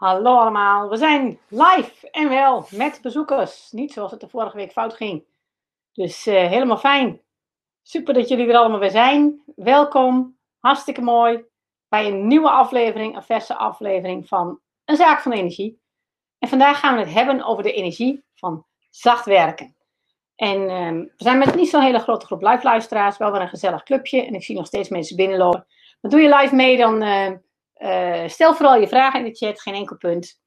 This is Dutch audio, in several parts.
Hallo allemaal, we zijn live en wel met bezoekers. Niet zoals het de vorige week fout ging. Dus uh, helemaal fijn. Super dat jullie er allemaal weer zijn. Welkom, hartstikke mooi bij een nieuwe aflevering, een verse aflevering van Een Zaak van Energie. En vandaag gaan we het hebben over de energie van zacht werken. En uh, we zijn met niet zo'n hele grote groep live luisteraars, wel weer een gezellig clubje. En ik zie nog steeds mensen binnenlopen. Maar doe je live mee, dan uh, uh, stel vooral je vragen in de chat, geen enkel punt.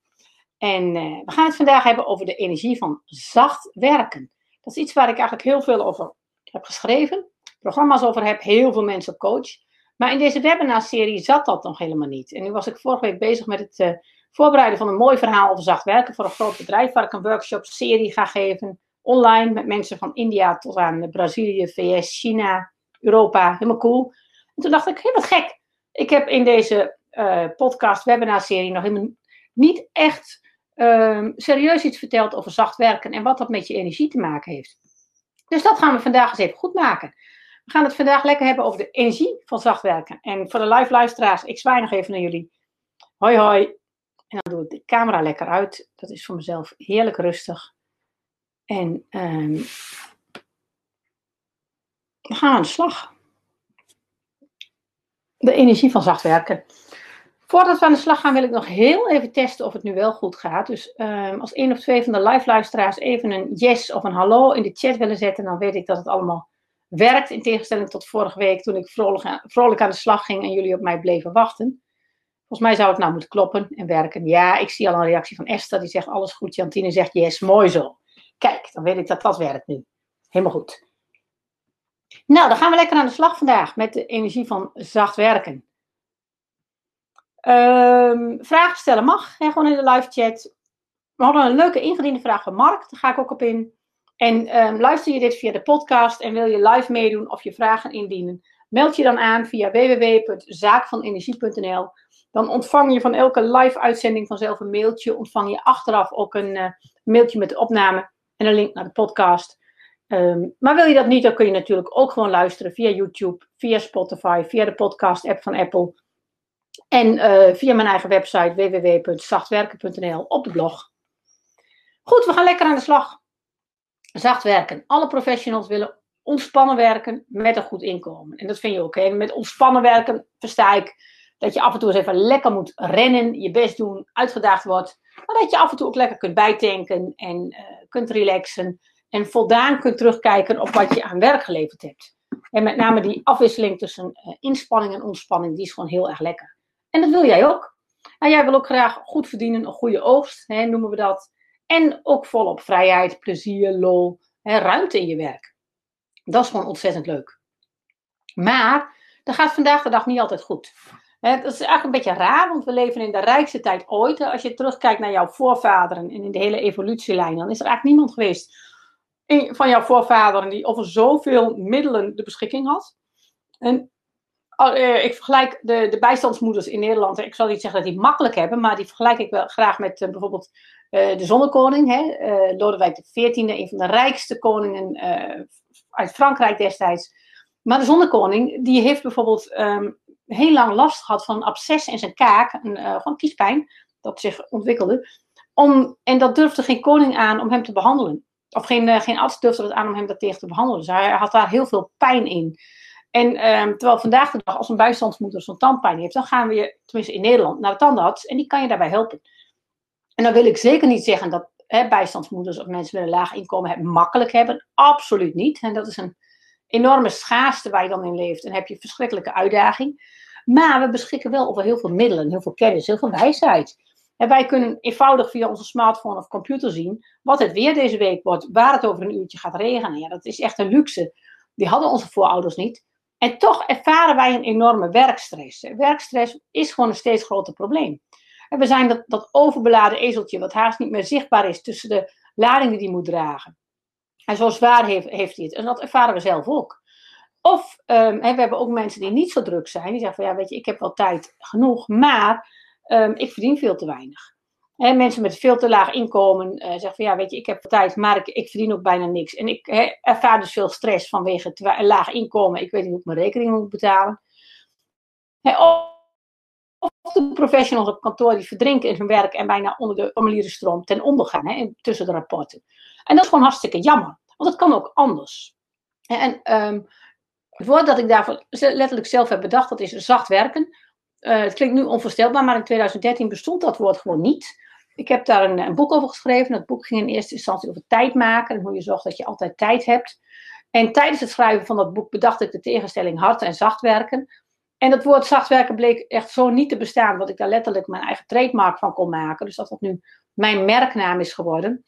En uh, we gaan het vandaag hebben over de energie van zacht werken. Dat is iets waar ik eigenlijk heel veel over heb geschreven, programma's over heb, heel veel mensen coach. Maar in deze webinar-serie zat dat nog helemaal niet. En nu was ik vorige week bezig met het uh, voorbereiden van een mooi verhaal over zacht werken voor een groot bedrijf, waar ik een workshop-serie ga geven, online, met mensen van India tot aan Brazilië, VS, China, Europa. Helemaal cool. En toen dacht ik, hé, wat gek. Ik heb in deze uh, podcast, webinar-serie nog helemaal niet echt uh, serieus iets verteld over zacht werken en wat dat met je energie te maken heeft. Dus dat gaan we vandaag eens even goed maken. We gaan het vandaag lekker hebben over de energie van zacht werken. En voor de live luisteraars, ik zwaai nog even naar jullie. Hoi hoi. En dan doe ik de camera lekker uit. Dat is voor mezelf heerlijk rustig. En um, dan gaan we aan de slag. De energie van zacht werken. Voordat we aan de slag gaan, wil ik nog heel even testen of het nu wel goed gaat. Dus um, als één of twee van de live luisteraars even een yes of een hallo in de chat willen zetten, dan weet ik dat het allemaal werkt. In tegenstelling tot vorige week toen ik vrolijk, vrolijk aan de slag ging en jullie op mij bleven wachten. Volgens mij zou het nou moeten kloppen en werken. Ja, ik zie al een reactie van Esther, die zegt alles goed. Jantine zegt yes, mooi zo. Kijk, dan weet ik dat dat werkt nu. Helemaal goed. Nou, dan gaan we lekker aan de slag vandaag met de energie van zacht werken. Um, vragen stellen mag, gewoon in de live chat. We hadden een leuke ingediende vraag van Mark, daar ga ik ook op in. En um, luister je dit via de podcast en wil je live meedoen of je vragen indienen, meld je dan aan via www.zaakvanenergie.nl. Dan ontvang je van elke live uitzending vanzelf een mailtje. Ontvang je achteraf ook een uh, mailtje met de opname en een link naar de podcast. Um, maar wil je dat niet, dan kun je natuurlijk ook gewoon luisteren via YouTube, via Spotify, via de podcast app van Apple. En uh, via mijn eigen website www.zachtwerken.nl op de blog. Goed, we gaan lekker aan de slag. Zacht werken. Alle professionals willen ontspannen werken met een goed inkomen. En dat vind je ook. Hè? Met ontspannen werken versta ik dat je af en toe eens even lekker moet rennen, je best doen, uitgedaagd wordt. Maar dat je af en toe ook lekker kunt bijtanken en uh, kunt relaxen. En voldaan kunt terugkijken op wat je aan werk geleverd hebt. En met name die afwisseling tussen uh, inspanning en ontspanning, die is gewoon heel erg lekker. En dat wil jij ook. En jij wil ook graag goed verdienen, een goede oogst, hè, noemen we dat. En ook volop vrijheid, plezier, lol, hè, ruimte in je werk. Dat is gewoon ontzettend leuk. Maar dat gaat vandaag de dag niet altijd goed. Dat is eigenlijk een beetje raar, want we leven in de rijkste tijd ooit. Als je terugkijkt naar jouw voorvaderen en in de hele evolutielijn, dan is er eigenlijk niemand geweest van jouw voorvaderen die over zoveel middelen de beschikking had. En uh, ik vergelijk de, de bijstandsmoeders in Nederland. Ik zal niet zeggen dat die makkelijk hebben, maar die vergelijk ik wel graag met uh, bijvoorbeeld uh, de zonnekoning. Hè? Lodewijk XIV, een van de rijkste koningen uit Frankrijk destijds. Maar de zonnekoning, die heeft bijvoorbeeld um, heel lang last gehad van een absces in zijn kaak, een, gewoon kiespijn, dat zich ontwikkelde. Om, en dat durfde geen koning aan om hem te behandelen. Of geen, geen arts durfde het aan om hem dat tegen te behandelen. Dus hij had daar heel veel pijn in. En um, terwijl vandaag de dag, als een bijstandsmoeder zo'n tandpijn heeft, dan gaan we, tenminste in Nederland, naar de tandarts en die kan je daarbij helpen. En dan wil ik zeker niet zeggen dat bijstandsmoeders of mensen met een laag inkomen het makkelijk hebben. Absoluut niet. En dat is een enorme schaarste waar je dan in leeft. En heb je verschrikkelijke uitdaging. Maar we beschikken wel over heel veel middelen, heel veel kennis, heel veel wijsheid. En wij kunnen eenvoudig via onze smartphone of computer zien wat het weer deze week wordt, waar het over een uurtje gaat regenen. Ja, dat is echt een luxe. Die hadden onze voorouders niet. En toch ervaren wij een enorme werkstress. Werkstress is gewoon een steeds groter probleem. En we zijn dat, dat overbeladen ezeltje, wat haast niet meer zichtbaar is tussen de ladingen die hij moet dragen. En zo zwaar heeft, heeft hij het. En dat ervaren we zelf ook. Of um, we hebben ook mensen die niet zo druk zijn. Die zeggen van ja, weet je, ik heb wel tijd genoeg, maar um, ik verdien veel te weinig. Mensen met veel te laag inkomen uh, zeggen van ja, weet je, ik heb tijd, maar ik, ik verdien ook bijna niks. En ik ervaar dus veel stress vanwege een laag inkomen. Ik weet niet hoe ik mijn rekening moet betalen. Of, de professionals op kantoor die verdrinken in hun werk en bijna onder de formulieren stroom ten onder gaan tussen de rapporten. En dat is gewoon hartstikke jammer, want het kan ook anders. En um, het woord dat ik daarvoor letterlijk zelf heb bedacht, dat is zacht werken. Uh, het klinkt nu onvoorstelbaar, maar in 2013 bestond dat woord gewoon niet. Ik heb daar een, boek over geschreven. Dat boek ging in eerste instantie over tijd maken en hoe je zorgt dat je altijd tijd hebt. En tijdens het schrijven van dat boek bedacht ik de tegenstelling hard en zacht werken. En dat woord zacht werken bleek echt zo niet te bestaan, dat ik daar letterlijk mijn eigen trademark van kon maken. Dus dat dat nu mijn merknaam is geworden.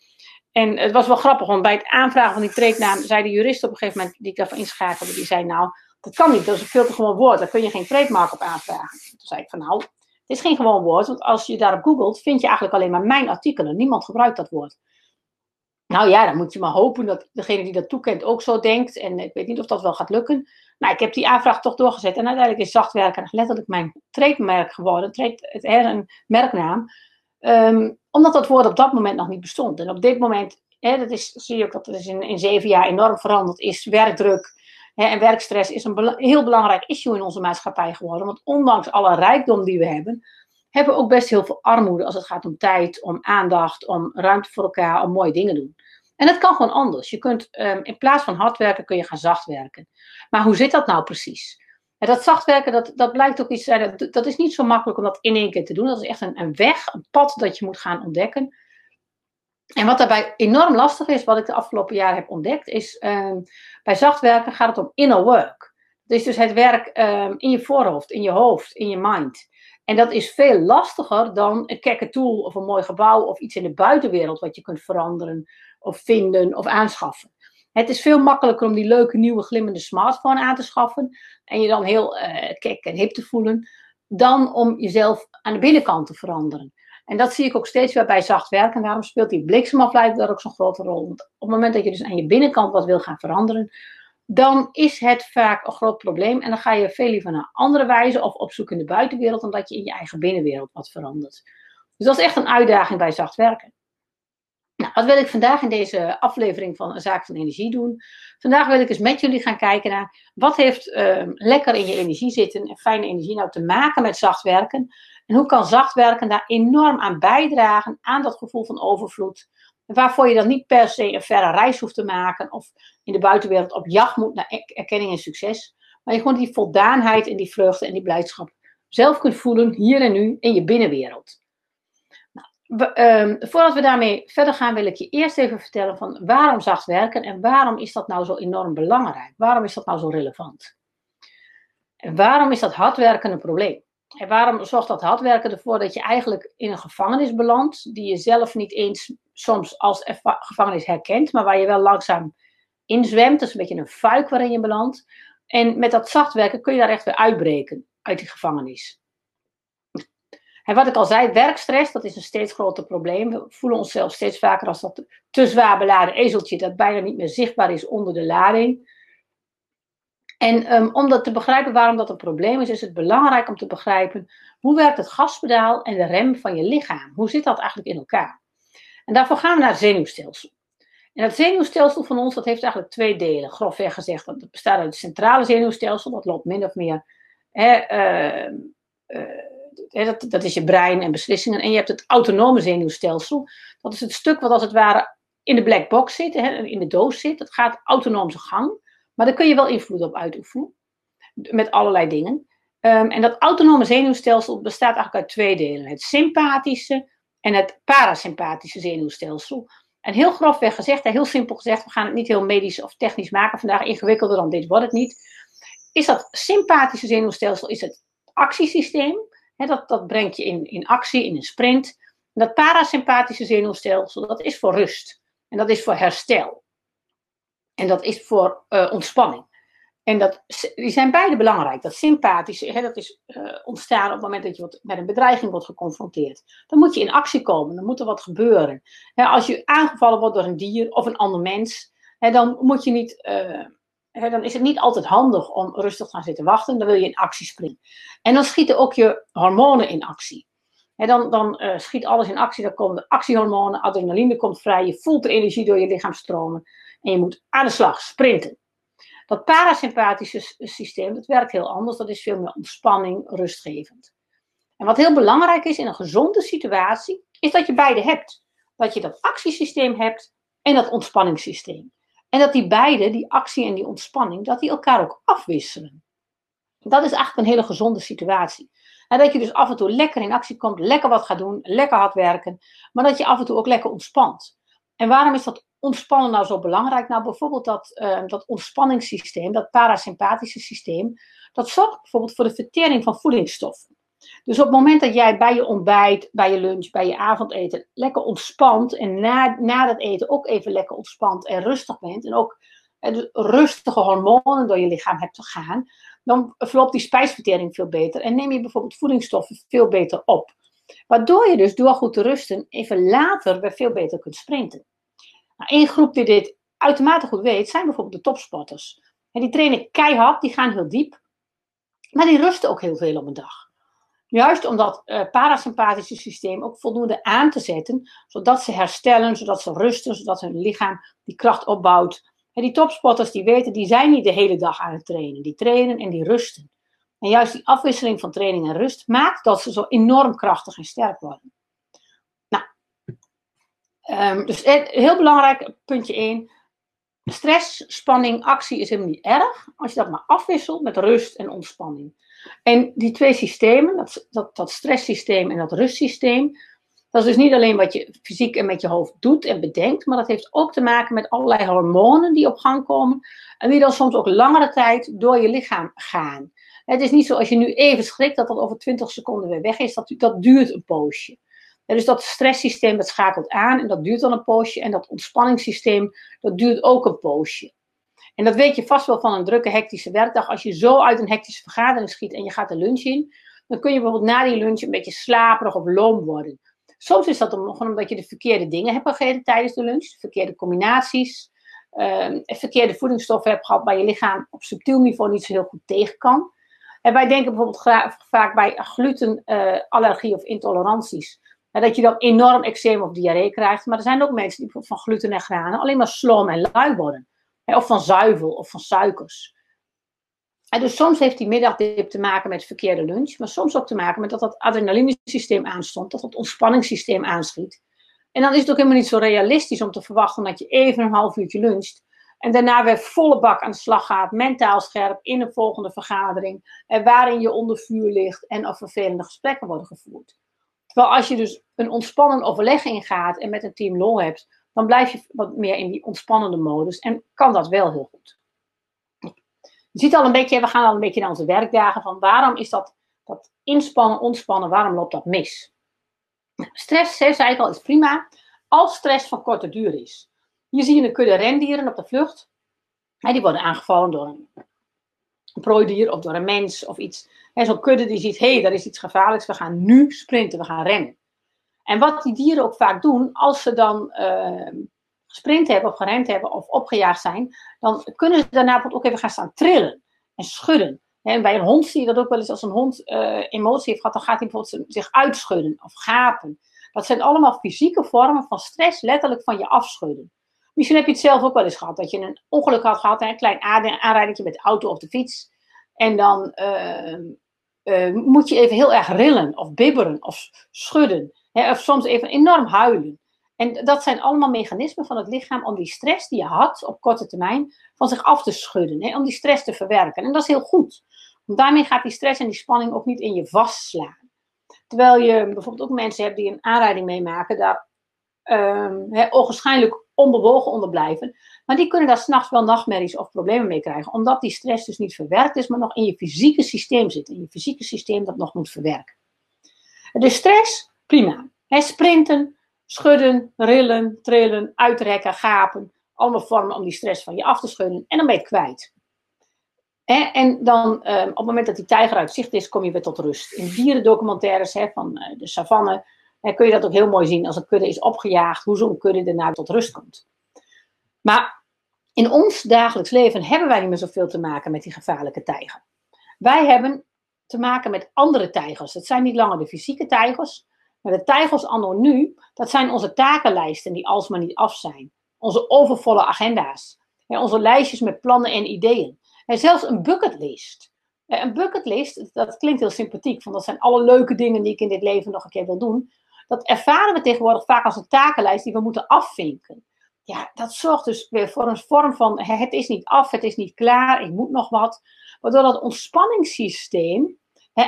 En het was wel grappig, want bij het aanvragen van die tradenaam zei de jurist op een gegeven moment, die ik daarvoor inschakelde, die zei nou, dat kan niet, dat is een veel te gewoon woord, daar kun je geen trademark op aanvragen. Toen zei ik van nou, het is geen gewoon woord, want als je daarop googelt, vind je eigenlijk alleen maar mijn artikelen. Niemand gebruikt dat woord. Nou ja, dan moet je maar hopen dat degene die dat toekent ook zo denkt. En ik weet niet of dat wel gaat lukken. Nou, ik heb die aanvraag toch doorgezet. En uiteindelijk is zachtwerken letterlijk mijn trademerk geworden. Het een merknaam. Ehm, omdat dat woord op dat moment nog niet bestond. En op dit moment, hè, dat is, zie je ook dat is in, in zeven jaar enorm veranderd is. Werkdruk hè, en werkstress is een heel belangrijk issue in onze maatschappij geworden. Want ondanks alle rijkdom die we hebben, hebben we ook best heel veel armoede als het gaat om tijd, om aandacht, om ruimte voor elkaar, om mooie dingen doen. En dat kan gewoon anders. Je kunt um, in plaats van hard werken, kun je gaan zacht werken. Maar hoe zit dat nou precies? En dat zacht werken, dat, dat blijkt ook iets. Dat, dat is niet zo makkelijk om dat in één keer te doen. Dat is echt een, een weg, een pad dat je moet gaan ontdekken. En wat daarbij enorm lastig is, wat ik de afgelopen jaren heb ontdekt, is um, bij zacht werken gaat het om inner work. Is dus het werk um, in je voorhoofd, in je hoofd, in je mind. En dat is veel lastiger dan een kekke tool of een mooi gebouw of iets in de buitenwereld wat je kunt veranderen of vinden of aanschaffen. Het is veel makkelijker om die leuke nieuwe glimmende smartphone aan te schaffen en je dan heel uh, kek en hip te voelen, dan om jezelf aan de binnenkant te veranderen. En dat zie ik ook steeds weer bij zacht werken. Daarom speelt die bliksemafleiding daar ook zo'n grote rol. Want op het moment dat je dus aan je binnenkant wat wil gaan veranderen, dan is het vaak een groot probleem. En dan ga je veel liever naar andere wijze of opzoeken in de buitenwereld, dan dat je in je eigen binnenwereld wat verandert. Dus dat is echt een uitdaging bij zacht werken. Nou, wat wil ik vandaag in deze aflevering van Een Zaak van Energie doen? Vandaag wil ik eens met jullie gaan kijken naar wat heeft uh, lekker in je energie zitten en fijne energie nou te maken met zacht werken. En hoe kan zacht werken daar enorm aan bijdragen aan dat gevoel van overvloed. Waarvoor je dan niet per se een verre reis hoeft te maken of in de buitenwereld op jacht moet naar erkenning en succes. Maar je gewoon die voldaanheid en die vreugde en die blijdschap zelf kunt voelen hier en nu in je binnenwereld. Um, voordat we daarmee verder gaan, wil ik je eerst even vertellen van waarom zacht werken en waarom is dat nou zo enorm belangrijk? Waarom is dat nou zo relevant? En waarom is dat hard werken een probleem? En waarom zorgt dat hard werken ervoor dat je eigenlijk in een gevangenis belandt, die je zelf niet eens soms als gevangenis herkent, maar waar je wel langzaam inzwemt. Dat is een beetje een fuik waarin je belandt. En met dat zacht werken kun je daar echt weer uitbreken uit die gevangenis. En wat ik al zei, werkstress, dat is een steeds groter probleem. We voelen onszelf steeds vaker als dat te zwaar beladen ezeltje dat bijna niet meer zichtbaar is onder de lading. En um, om dat te begrijpen waarom dat een probleem is, is het belangrijk om te begrijpen hoe werkt het gaspedaal en de rem van je lichaam? Hoe zit dat eigenlijk in elkaar? En daarvoor gaan we naar het zenuwstelsel. En het zenuwstelsel van ons, dat heeft eigenlijk twee delen, grofweg gezegd. Dat bestaat uit het centrale zenuwstelsel, dat loopt min of meer hè, uh, uh, dat, dat is je brein en beslissingen. En je hebt het autonome zenuwstelsel. Dat is het stuk wat als het ware in de black box zit, hè, in de doos zit. Dat gaat autonoom zijn gang. Maar daar kun je wel invloed op uitoefenen. Met allerlei dingen. Um, en dat autonome zenuwstelsel bestaat eigenlijk uit twee delen. Het sympathische en het parasympathische zenuwstelsel. En heel grofweg gezegd, heel simpel gezegd, we gaan het niet heel medisch of technisch maken vandaag, ingewikkelder dan dit wordt het niet. Is dat sympathische zenuwstelsel is het actiesysteem dat, dat brengt je in, in actie, in een sprint. dat parasympathische zenuwstelsel, dat is voor rust. En dat is voor herstel. En dat is voor uh, ontspanning. En dat, die zijn beide belangrijk. Dat sympathische, hè, dat is uh, ontstaan op het moment dat je wat, met een bedreiging wordt geconfronteerd. Dan moet je in actie komen, dan moet er wat gebeuren. Hè, als je aangevallen wordt door een dier of een ander mens, hè, dan moet je niet uh, dan is het niet altijd handig om rustig te gaan zitten wachten. Dan wil je in actie springen. En dan schieten ook je hormonen in actie. dan dan schiet alles in actie. Dan komen de actiehormonen, adrenaline komt vrij. Je voelt de energie door je lichaam stromen. En je moet aan de slag, sprinten. Dat parasympathische systeem, dat werkt heel anders. Dat is veel meer ontspanning, rustgevend. En wat heel belangrijk is in een gezonde situatie, is dat je beide hebt. Dat je dat actiesysteem hebt en dat ontspanningssysteem. En dat die beide, die actie en die ontspanning, dat die elkaar ook afwisselen. Dat is eigenlijk een hele gezonde situatie. En dat je dus af en toe lekker in actie komt, lekker wat gaat doen, lekker hard werken, maar dat je af en toe ook lekker ontspant. En waarom is dat ontspannen nou zo belangrijk? Nou, bijvoorbeeld dat, uh, dat ontspanningssysteem, dat parasympathische systeem, dat zorgt bijvoorbeeld voor de vertering van voedingsstoffen. Dus op het moment dat jij bij je ontbijt, bij je lunch, bij je avondeten lekker ontspant en na, na dat eten ook even lekker ontspant en rustig bent en ook uh, rustige hormonen door je lichaam hebt te gaan, dan verloopt die spijsvertering veel beter en neem je bijvoorbeeld voedingsstoffen veel beter op. Waardoor je dus door goed te rusten even later weer veel beter kunt sprinten. Nou, groep die dit uitermate goed weet, zijn bijvoorbeeld de topsporters. En die trainen keihard, die gaan heel diep, maar die rusten ook heel veel op een dag. Juist om dat uh, parasympathische systeem ook voldoende aan te zetten, zodat ze herstellen, zodat ze rusten, zodat hun lichaam die kracht opbouwt. Die topsporters die weten, die zijn niet de hele dag aan het trainen. Die trainen en die rusten. En juist die afwisseling van training en rust maakt dat ze zo enorm krachtig en sterk worden. Um, dus heel belangrijk, puntje 1. Stress, spanning, actie is helemaal niet erg. Als je dat maar afwisselt met rust en ontspanning. En die twee systemen, dat, dat, dat stresssysteem en dat rustsysteem, dat is dus niet alleen wat je fysiek en met je hoofd doet en bedenkt, maar dat heeft ook te maken met allerlei hormonen die op gang komen en die dan soms ook langere tijd door je lichaam gaan. Het is niet zo als je nu even schrikt dat dat over 20 seconden weer weg is. Dat, dat duurt een poosje. Dus dat stresssysteem dat schakelt aan en dat duurt dan een poosje. En dat ontspanningssysteem dat duurt ook een poosje. En dat weet je vast wel van een drukke hectische werkdag. Als je zo uit een hectische vergadering schiet en je gaat de lunch in, dan kun je bijvoorbeeld na die lunch een beetje slaperig of loom worden. Soms is dat gewoon omdat je de verkeerde dingen hebt gegeten tijdens de lunch, de verkeerde combinaties, uh, verkeerde voedingsstoffen hebt gehad waar je lichaam op subtiel niveau niet zo heel goed tegen kan. En wij denken bijvoorbeeld vaak bij glutenallergie uh, of intoleranties. Dat je dan enorm eczeem of diarree krijgt. Maar er zijn ook mensen die van gluten en granen alleen maar sloom en lui worden. of van zuivel of van suikers. En dus soms heeft die middagdip te maken met verkeerde lunch. Maar soms ook te maken met dat dat adrenalinesysteem aanstond. Dat dat ontspanningssysteem aanschiet. En dan is het ook helemaal niet zo realistisch om te verwachten dat je even een half uurtje luncht. En daarna weer volle bak aan de slag gaat, mentaal scherp, in een volgende vergadering. En waarin je onder vuur ligt en of vervelende gesprekken worden gevoerd. Terwijl als je dus een ontspannend overleg ingaat en met een team lol hebt, dan blijf je wat meer in die ontspannende modus en kan dat wel heel goed. Je ziet al een beetje, we gaan al een beetje naar onze werkdagen van waarom is dat, dat inspannen, ontspannen, waarom loopt dat mis? Stress, zei ik al, is prima als stress van korte duur is. Hier zie je een kudde rendieren op de vlucht. die worden aangevallen door een, prooidier of door een mens of iets. Zo'n kudde die ziet, hé, hey, daar is iets gevaarlijks, we gaan nu sprinten, we gaan rennen. En wat die dieren ook vaak doen, als ze dan uh, gesprint hebben of gerend hebben of opgejaagd zijn, dan kunnen ze daarna ook even gaan staan trillen en schudden. En bij een hond zie je dat ook wel eens als een hond uh, emotie heeft gehad, dan gaat hij bijvoorbeeld zich uitschudden of gapen. Dat zijn allemaal fysieke vormen van stress, letterlijk van je afschudden. Misschien heb je het zelf ook wel eens gehad, dat je een ongeluk had gehad, een klein aanrijding met de auto of de fiets. En dan uh, uh, moet je even heel erg rillen of bibberen of schudden. Hè, of soms even enorm huilen. En dat zijn allemaal mechanismen van het lichaam om die stress die je had op korte termijn van zich af te schudden. Hè, om die stress te verwerken. En dat is heel goed. Want daarmee gaat die stress en die spanning ook niet in je vastslaan. Terwijl je bijvoorbeeld ook mensen hebt die een aanrijding meemaken, daar um, he, onwaarschijnlijk onbewogen onder blijven. Maar die kunnen daar s'nachts wel nachtmerries of problemen mee krijgen. Omdat die stress dus niet verwerkt is, maar nog in je fysieke systeem zit. In je fysieke systeem dat nog moet verwerken. De stress, prima. Sprinten, schudden, rillen, trillen, uitrekken, gapen. Allemaal vormen om die stress van je af te schudden. En dan ben je het kwijt. en dan, um, op het moment dat die tijger uit zicht is, kom je weer tot rust. In dierendocumentaires he, van uh, de savanne kun je dat ook heel mooi zien als een kudde is opgejaagd, hoe zo'n kudde daarna tot rust komt. Maar in ons dagelijks leven hebben wij niet meer zoveel te maken met die gevaarlijke tijger. Wij hebben te maken met andere tijgers. Het zijn niet langer de fysieke tijgers, maar de tijgers anno nu, dat zijn onze takenlijsten die alsmaar niet af zijn. Onze overvolle agenda's. onze lijstjes met plannen en ideeën. En zelfs een bucketlist. Een bucketlist, dat klinkt heel sympathiek, van dat zijn alle leuke dingen die ik in dit leven nog een keer wil doen. Dat ervaren we tegenwoordig vaak als een takenlijst die we moeten afvinken. Ja, dat zorgt dus weer voor een vorm van het is niet af, het is niet klaar, ik moet nog wat. Waardoor dat ontspanningssysteem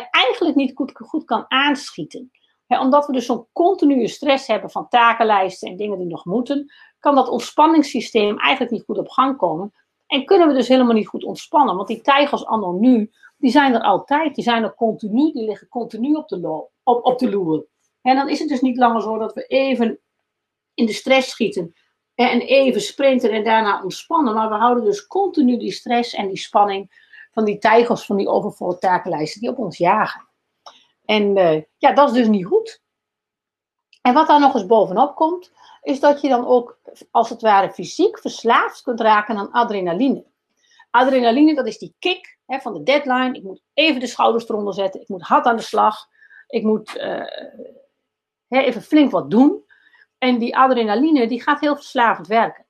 eigenlijk niet goed, goed kan aanschieten. omdat we dus zo'n continue stress hebben van takenlijsten en dingen die nog moeten, kan dat ontspanningssysteem eigenlijk niet goed op gang komen. En kunnen we dus helemaal niet goed ontspannen. Want die tijgers anno nu, die zijn er altijd. Die zijn er continu, die liggen continu op de, op, op de loer. En dan is het dus niet langer zo dat we even in de stress schieten en even sprinten en daarna ontspannen. Maar we houden dus continu die stress en die spanning van die tijgers, van die overvolle takenlijsten die op ons jagen. En uh, ja, dat is dus niet goed. En wat daar nog eens bovenop komt, is dat je dan ook als het ware fysiek verslaafd kunt raken aan adrenaline. Adrenaline, dat is die kick hè, van de deadline. Ik moet even de schouders eronder zetten. Ik moet hard aan de slag. Ik moet uh, even flink wat doen. En die adrenaline, die gaat heel verslavend werken.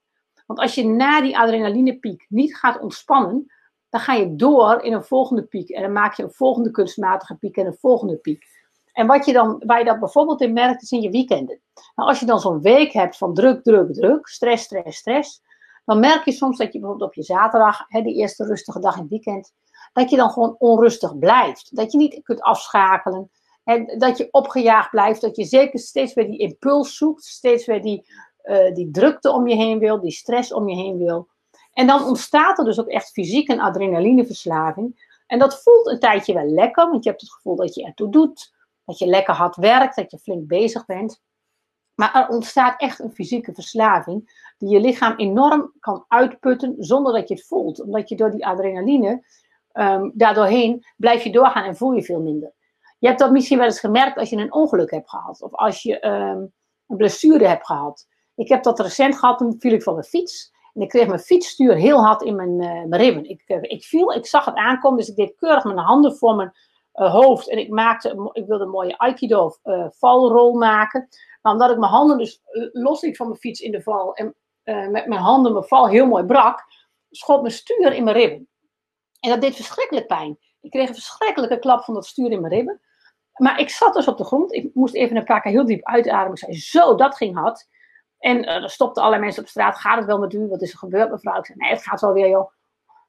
Want als je na die adrenalinepiek niet gaat ontspannen, dan ga je door in een volgende piek. En dan maak je een volgende kunstmatige piek en een volgende piek. En wat je dan, waar je dat bijvoorbeeld in merkt, is in je weekenden. Nou, als je dan zo'n week hebt van druk, druk, druk, stress, stress, stress, dan merk je soms dat je bijvoorbeeld op je zaterdag, hè, die eerste rustige dag in het weekend, dat je dan gewoon onrustig blijft. Dat je niet kunt afschakelen. Dat je opgejaagd blijft, dat je zeker steeds weer die impuls zoekt, steeds weer die, uh, die drukte om je heen wil, die stress om je heen wil. En dan ontstaat er dus ook echt fysiek een adrenalineverslaving. En dat voelt een tijdje wel lekker, want je hebt het gevoel dat je ertoe doet, dat je lekker hard werkt, dat je flink bezig bent. Maar er ontstaat echt een fysieke verslaving die je lichaam enorm kan uitputten zonder dat je het voelt. Omdat je door die adrenaline, um, daardoorheen, blijf je doorgaan en voel je veel minder. Je hebt dat misschien wel eens gemerkt als je een ongeluk hebt gehad of als je um, een blessure hebt gehad. Ik heb dat recent gehad, toen viel ik van mijn fiets. En ik kreeg mijn fietsstuur heel hard in mijn, uh, mijn ribben. Ik, uh, ik viel, ik zag het aankomen, dus ik deed keurig mijn handen voor mijn uh, hoofd. En ik, maakte, ik wilde een mooie Aikido valrol maken. Maar omdat ik mijn handen dus losliet van mijn fiets in de val en met mijn handen mijn val heel mooi brak, schot mijn stuur in mijn ribben. En dat deed verschrikkelijk pijn. Ik kreeg een verschrikkelijke klap van dat stuur in mijn ribben. Maar ik zat dus op de grond. Ik moest even een paar keer heel diep uitademen. Ik zei, zo, dat ging hard. En uh, er stopten allerlei mensen op straat. Gaat het wel met u? Wat is er gebeurd, mevrouw? Ik zei, nee, het gaat wel weer, joh.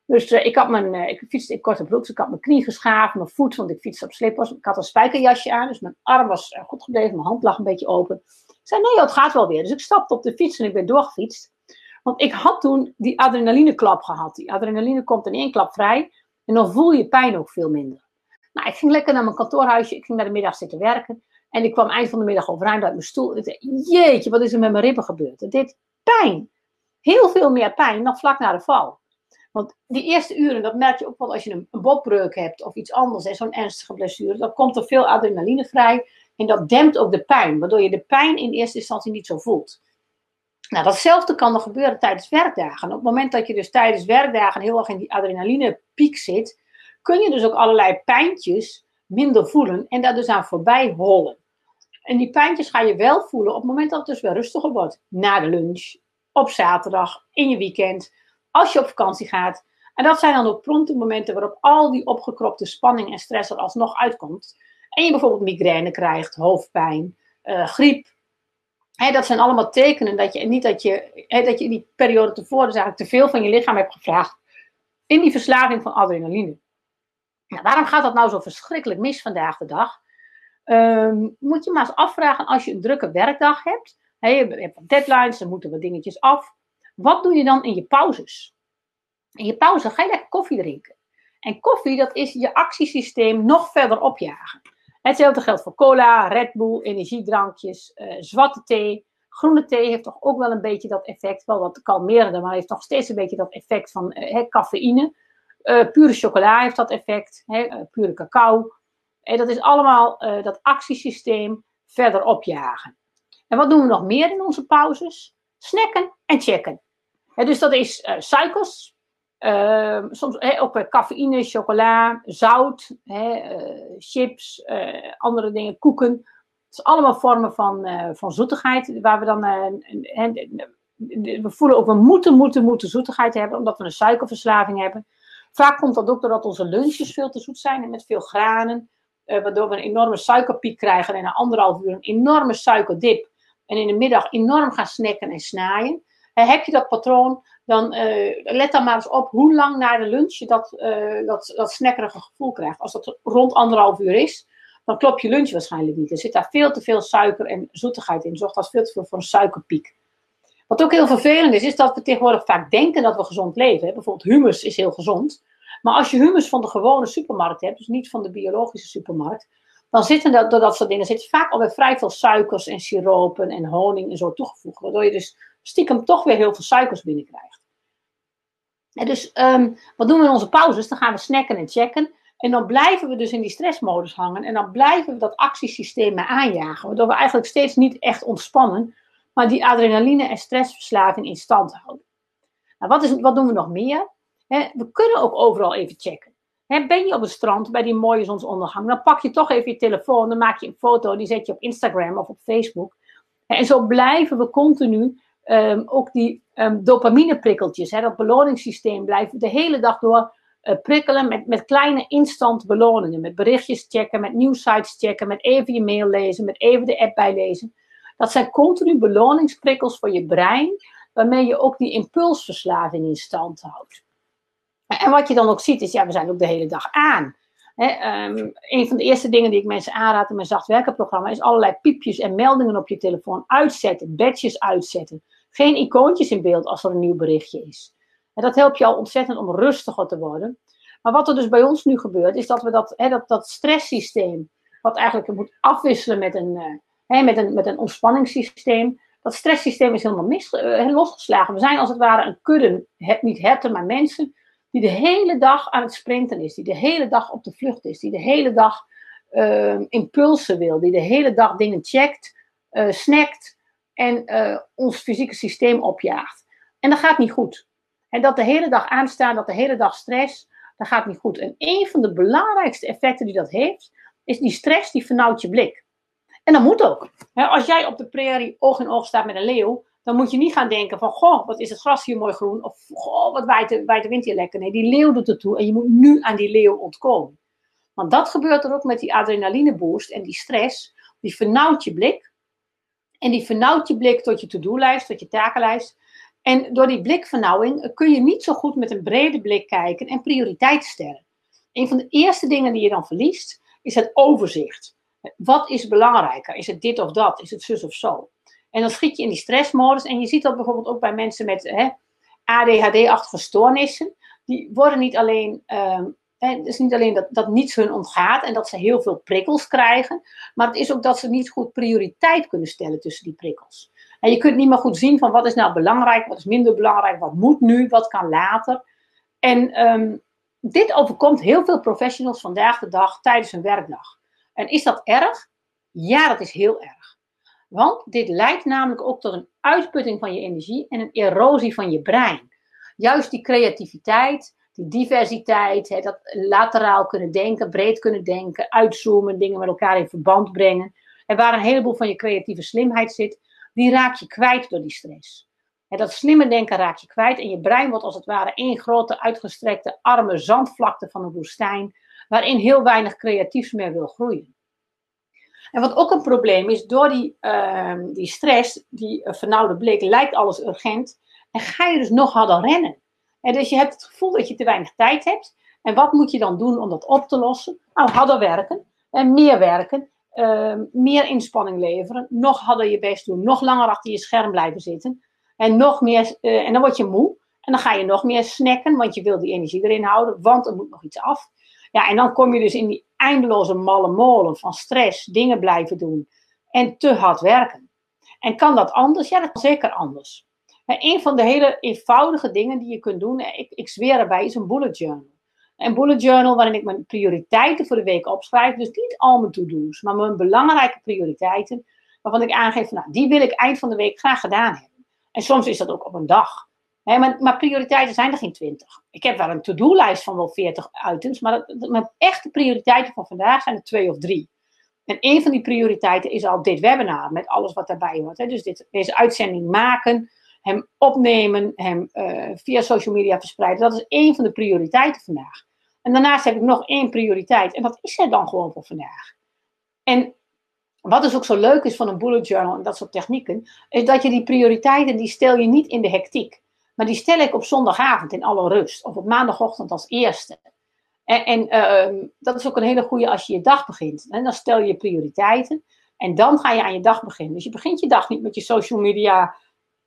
Dus uh, ik had mijn, uh, ik fietste in korte broek, dus ik had mijn knie geschaafd, mijn voet, want ik fietste op slippers. Ik had een spijkerjasje aan, dus mijn arm was goed gebleven, mijn hand lag een beetje open. Ik zei, nee, het gaat wel weer. Dus ik stapte op de fiets en ik ben doorgefietst. Want ik had toen die adrenalineklap gehad. Die adrenaline komt in één klap vrij en dan voel je pijn ook veel minder. Nou, ik ging lekker naar mijn kantoorhuisje, ik ging naar de middag zitten werken. En ik kwam eind van de middag overeind uit mijn stoel. En jeetje, wat is er met mijn ribben gebeurd? Het deed pijn. Heel veel meer pijn dan vlak na de val. Want die eerste uren, dat merk je ook wel als je een, een botbreuk hebt of iets anders, zo'n ernstige blessure, dan komt er veel adrenaline vrij. En dat dempt ook de pijn, waardoor je de pijn in eerste instantie niet zo voelt. Nou, datzelfde kan er gebeuren tijdens werkdagen. Op het moment dat je dus tijdens werkdagen heel erg in die adrenaline piek zit, kun je dus ook allerlei pijntjes minder voelen en daar dus aan voorbij hollen. En die pijntjes ga je wel voelen op het moment dat het dus weer rustiger wordt. Na de lunch, op zaterdag, in je weekend, als je op vakantie gaat. En dat zijn dan ook pronte momenten waarop al die opgekropte spanning en stress er alsnog uitkomt. En je bijvoorbeeld migraine krijgt, hoofdpijn, uh, griep. dat zijn allemaal tekenen dat je niet dat je, dat je in die periode tevoren dus eigenlijk te veel van je lichaam hebt gevraagd. In die verslaving van adrenaline. Nou, waarom gaat dat nou zo verschrikkelijk mis vandaag de dag? Um, moet je maar eens afvragen als je een drukke werkdag hebt. He, je hebt deadlines, er moeten wat dingetjes af. Wat doe je dan in je pauzes? In je pauze ga je lekker koffie drinken. En koffie, dat is je actiesysteem nog verder opjagen. Hetzelfde geldt voor cola, Red Bull, energiedrankjes, uh, zwarte thee. Groene thee heeft toch ook wel een beetje dat effect, wel wat kalmerender, maar heeft nog steeds een beetje dat effect van uh, cafeïne. Uh, pure chocola heeft dat effect, hè, pure cacao. En dat is allemaal dat actiesysteem verder opjagen. En wat doen we nog meer in onze pauzes? Snacken en checken dus dat is suikers, uh, soms he, ook cafeïne, chocola, zout, uh, chips, andere dingen, koeken. Het is allemaal vormen van, van zoetigheid, waar we dan, we voelen ook, we moeten, moeten, moeten zoetigheid hebben, omdat we een suikerverslaving hebben. Vaak komt dat ook doordat onze lunches veel te zoet zijn en met veel granen. Uh, waardoor we een enorme suikerpiek krijgen en na anderhalf uur een enorme suikerdip. En in de middag enorm gaan snacken en snaaien. Uh, heb je dat patroon, dan uh, let dan maar eens op hoe lang na de lunch je dat, dat, dat snackerige gevoel krijgt. Als dat rond anderhalf uur is, dan klopt je lunch waarschijnlijk niet. Er zit daar veel te veel suiker en zoetigheid in. Zorgt dat veel te veel voor een suikerpiek. Wat ook heel vervelend is, is dat we tegenwoordig vaak denken dat we gezond leven. Bijvoorbeeld humus is heel gezond. Maar als je humus van de gewone supermarkt hebt, dus niet van de biologische supermarkt, dan zitten dat, dat soort dingen zit vaak alweer vrij veel suikers en siropen en honing en zo toegevoegd. Waardoor je dus stiekem toch weer heel veel suikers binnenkrijgt. En dus um, wat doen we in onze pauzes? Dan gaan we snacken en checken. En dan blijven we dus in die stressmodus hangen. En dan blijven we dat actiesysteem aanjagen. Waardoor we eigenlijk steeds niet echt ontspannen. Maar die adrenaline- en stressverslaving in stand houden. Nou, wat, is, wat doen we nog meer? we kunnen ook overal even checken. ben je op het strand bij die mooie zonsondergang, dan pak je toch even je telefoon, dan maak je een foto, die zet je op Instagram of op Facebook. En zo blijven we continu um, ook die um, dopamineprikkeltjes, dat beloningssysteem, blijven de hele dag door uh, prikkelen met, met kleine instant beloningen. Met berichtjes checken, met nieuwsites checken, met even je mail lezen, met even de app bijlezen. Dat zijn continu beloningsprikkels voor je brein, waarmee je ook die impulsverslaving in stand houdt. En wat je dan ook ziet is, ja, we zijn ook de hele dag aan. He, um, een van de eerste dingen die ik mensen aanraad in mijn zachtwerkenprogramma is allerlei piepjes en meldingen op je telefoon uitzetten, badges uitzetten. Geen icoontjes in beeld als er een nieuw berichtje is. En dat helpt je al ontzettend om rustiger te worden. Maar wat er dus bij ons nu gebeurt, is dat we dat, dat, dat stresssysteem, wat eigenlijk moet afwisselen met een, uh, met een, met een ontspanningssysteem, dat stresssysteem is helemaal mis, uh, losgeslagen. We zijn als het ware een kudde, niet herten, maar mensen, die de hele dag aan het sprinten is, die de hele dag op de vlucht is, die de hele dag uh, impulsen wil, die de hele dag dingen checkt, uh, snackt en uh, ons fysieke systeem opjaagt. En dat gaat niet goed. En dat de hele dag aanstaan, dat de hele dag stress, dat gaat niet goed. En een van de belangrijkste effecten die dat heeft, is die stress die vernauwt je blik. En dat moet ook. Als jij op de prairie oog in oog staat met een leeuw, dan moet je niet gaan denken van, goh, wat is het gras hier mooi groen. Of, goh, wat waait de, waait de wind hier lekker. Nee, die leeuw doet het toe en je moet nu aan die leeuw ontkomen. Want dat gebeurt er ook met die adrenalineboost en die stress. Die vernauwt je blik. En die vernauwt je blik tot je to-do-lijst, tot je takenlijst. En door die blikvernauwing kun je niet zo goed met een brede blik kijken en prioriteiten stellen. Een van de eerste dingen die je dan verliest, is het overzicht. Wat is belangrijker? Is het dit of dat? Is het zus of zo? En dan schiet je in die stressmodus. En je ziet dat bijvoorbeeld ook bij mensen met ADHD-achtige stoornissen. Die worden niet alleen, um, het is niet alleen dat, dat niets hun ontgaat en dat ze heel veel prikkels krijgen. Maar het is ook dat ze niet goed prioriteit kunnen stellen tussen die prikkels. En je kunt niet meer goed zien van wat is nou belangrijk, wat is minder belangrijk, wat moet nu, wat kan later. En um, dit overkomt heel veel professionals vandaag de dag tijdens een werkdag. En is dat erg? Ja, dat is heel erg. Want dit leidt namelijk ook tot een uitputting van je energie en een erosie van je brein. Juist die creativiteit, die diversiteit, hè, dat lateraal kunnen denken, breed kunnen denken, uitzoomen, dingen met elkaar in verband brengen. En waar een heleboel van je creatieve slimheid zit, die raak je kwijt door die stress. Dat slimme denken raak je kwijt en je brein wordt als het ware één grote uitgestrekte arme zandvlakte van een woestijn, waarin heel weinig creatiefs meer wil groeien. En wat ook een probleem is, door die, uh, die stress, die uh, vernauwde blik, lijkt alles urgent. En ga je dus nog harder rennen. En dus je hebt het gevoel dat je te weinig tijd hebt. En wat moet je dan doen om dat op te lossen? Nou, harder werken. En meer werken. Uh, meer inspanning leveren. Nog harder je best doen. Nog langer achter je scherm blijven zitten. En, nog meer, eh, en dan word je moe. En dan ga je nog meer snacken, want je wil die energie erin houden. Want er moet nog iets af. Ja, en dan kom je dus in die eindeloze malle molen van stress, dingen blijven doen en te hard werken. En kan dat anders? Ja, dat kan zeker anders. En een van de hele eenvoudige dingen die je kunt doen, ik, ik zweer erbij, is een bullet journal. Een bullet journal waarin ik mijn prioriteiten voor de week opschrijf. Dus niet al mijn to-do's, maar mijn belangrijke prioriteiten. Waarvan ik aangeef, nou, die wil ik eind van de week graag gedaan hebben. En soms is dat ook op een dag maar, prioriteiten zijn er geen twintig. Ik heb wel een to-do-lijst van wel veertig items, maar dat, mijn echte prioriteiten van vandaag zijn er twee of drie. En een van die prioriteiten is al dit webinar, met alles wat daarbij hoort. Dus dit, deze uitzending maken, hem opnemen, hem uh, via social media verspreiden. Dat is één van de prioriteiten vandaag. En daarnaast heb ik nog één prioriteit. En dat is er dan gewoon voor vandaag. En wat dus ook zo leuk is van een bullet journal en dat soort technieken, is dat je die prioriteiten, die stel je niet in de hectiek. Maar die stel ik op zondagavond in alle rust. Of op maandagochtend als eerste. En, en uh, dat is ook een hele goede als je je dag begint. En dan stel je prioriteiten. En dan ga je aan je dag beginnen. Dus je begint je dag niet met je social media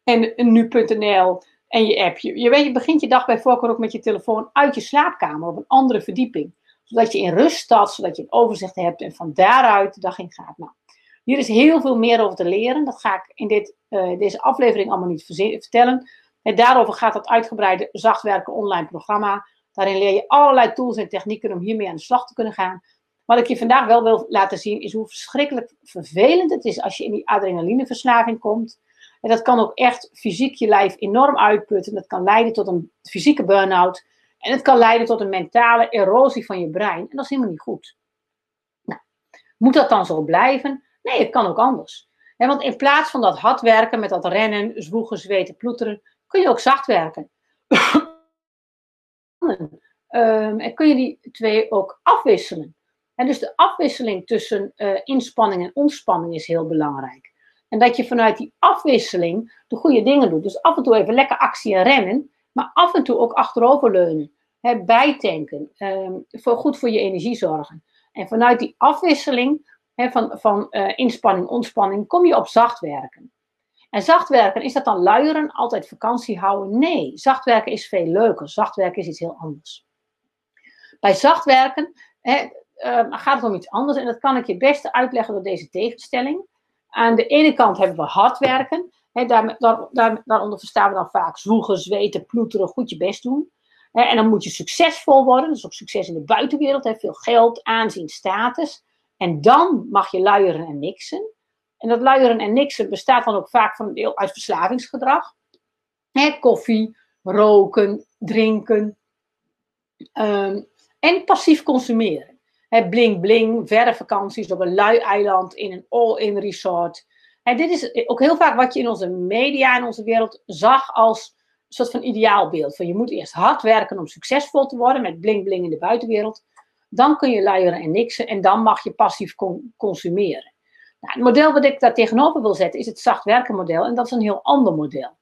en nu.nl en je app. Je, weet, je begint je dag bij voorkeur ook met je telefoon uit je slaapkamer op een andere verdieping. Zodat je in rust staat, zodat je een overzicht hebt en van daaruit de dag in gaat. Nou, hier is heel veel meer over te leren. Dat ga ik in dit, uh, deze aflevering allemaal niet vertellen. En daarover gaat het uitgebreide Zachtwerken online programma. Daarin leer je allerlei tools en technieken om hiermee aan de slag te kunnen gaan. Wat ik je vandaag wel wil laten zien is hoe verschrikkelijk vervelend het is als je in die adrenalineverslaving komt. En dat kan ook echt fysiek je lijf enorm uitputten. Dat kan leiden tot een fysieke burn-out. En het kan leiden tot een mentale erosie van je brein. En dat is helemaal niet goed. Nou, moet dat dan zo blijven? Nee, het kan ook anders. want in plaats van dat hard werken met dat rennen, zwoegen, zweten, ploeteren, kun je ook zacht werken. um, en kun je die twee ook afwisselen. En dus de afwisseling tussen uh, inspanning en ontspanning is heel belangrijk. En dat je vanuit die afwisseling de goede dingen doet. Dus af en toe even lekker actie en rennen, maar af en toe ook achteroverleunen. Hè, bijtanken, um, voor, goed voor je energie zorgen. En vanuit die afwisseling hè, van, van uh, inspanning, ontspanning, kom je op zacht werken. En zacht werken, is dat dan luieren, altijd vakantie houden? Nee, zacht werken is veel leuker. Zacht werken is iets heel anders. Bij zacht werken hè, uh, gaat het om iets anders en dat kan ik je beste uitleggen door deze tegenstelling. Aan de ene kant hebben we hard werken. Hè, daar, daar, daar, daaronder verstaan we dan vaak zwoegen, zweten, ploeteren, goed je best doen. Hè, en dan moet je succesvol worden, dus ook succes in de buitenwereld, hè, veel geld, aanzien, status. En dan mag je luieren en niksen. En dat luieren en niksen bestaat dan ook vaak van een deel uit verslavingsgedrag. Hè, koffie, roken, drinken. Um, en passief consumeren. He, bling bling, verre vakanties op een lui eiland in een all-in resort. En dit is ook heel vaak wat je in onze media en onze wereld zag als een soort van ideaalbeeld. Van je moet eerst hard werken om succesvol te worden met bling bling in de buitenwereld. Dan kun je luieren en niksen en dan mag je passief consumeren. Nou, het model wat ik daar tegenover wil zetten is het zacht werken model en dat is een heel ander model.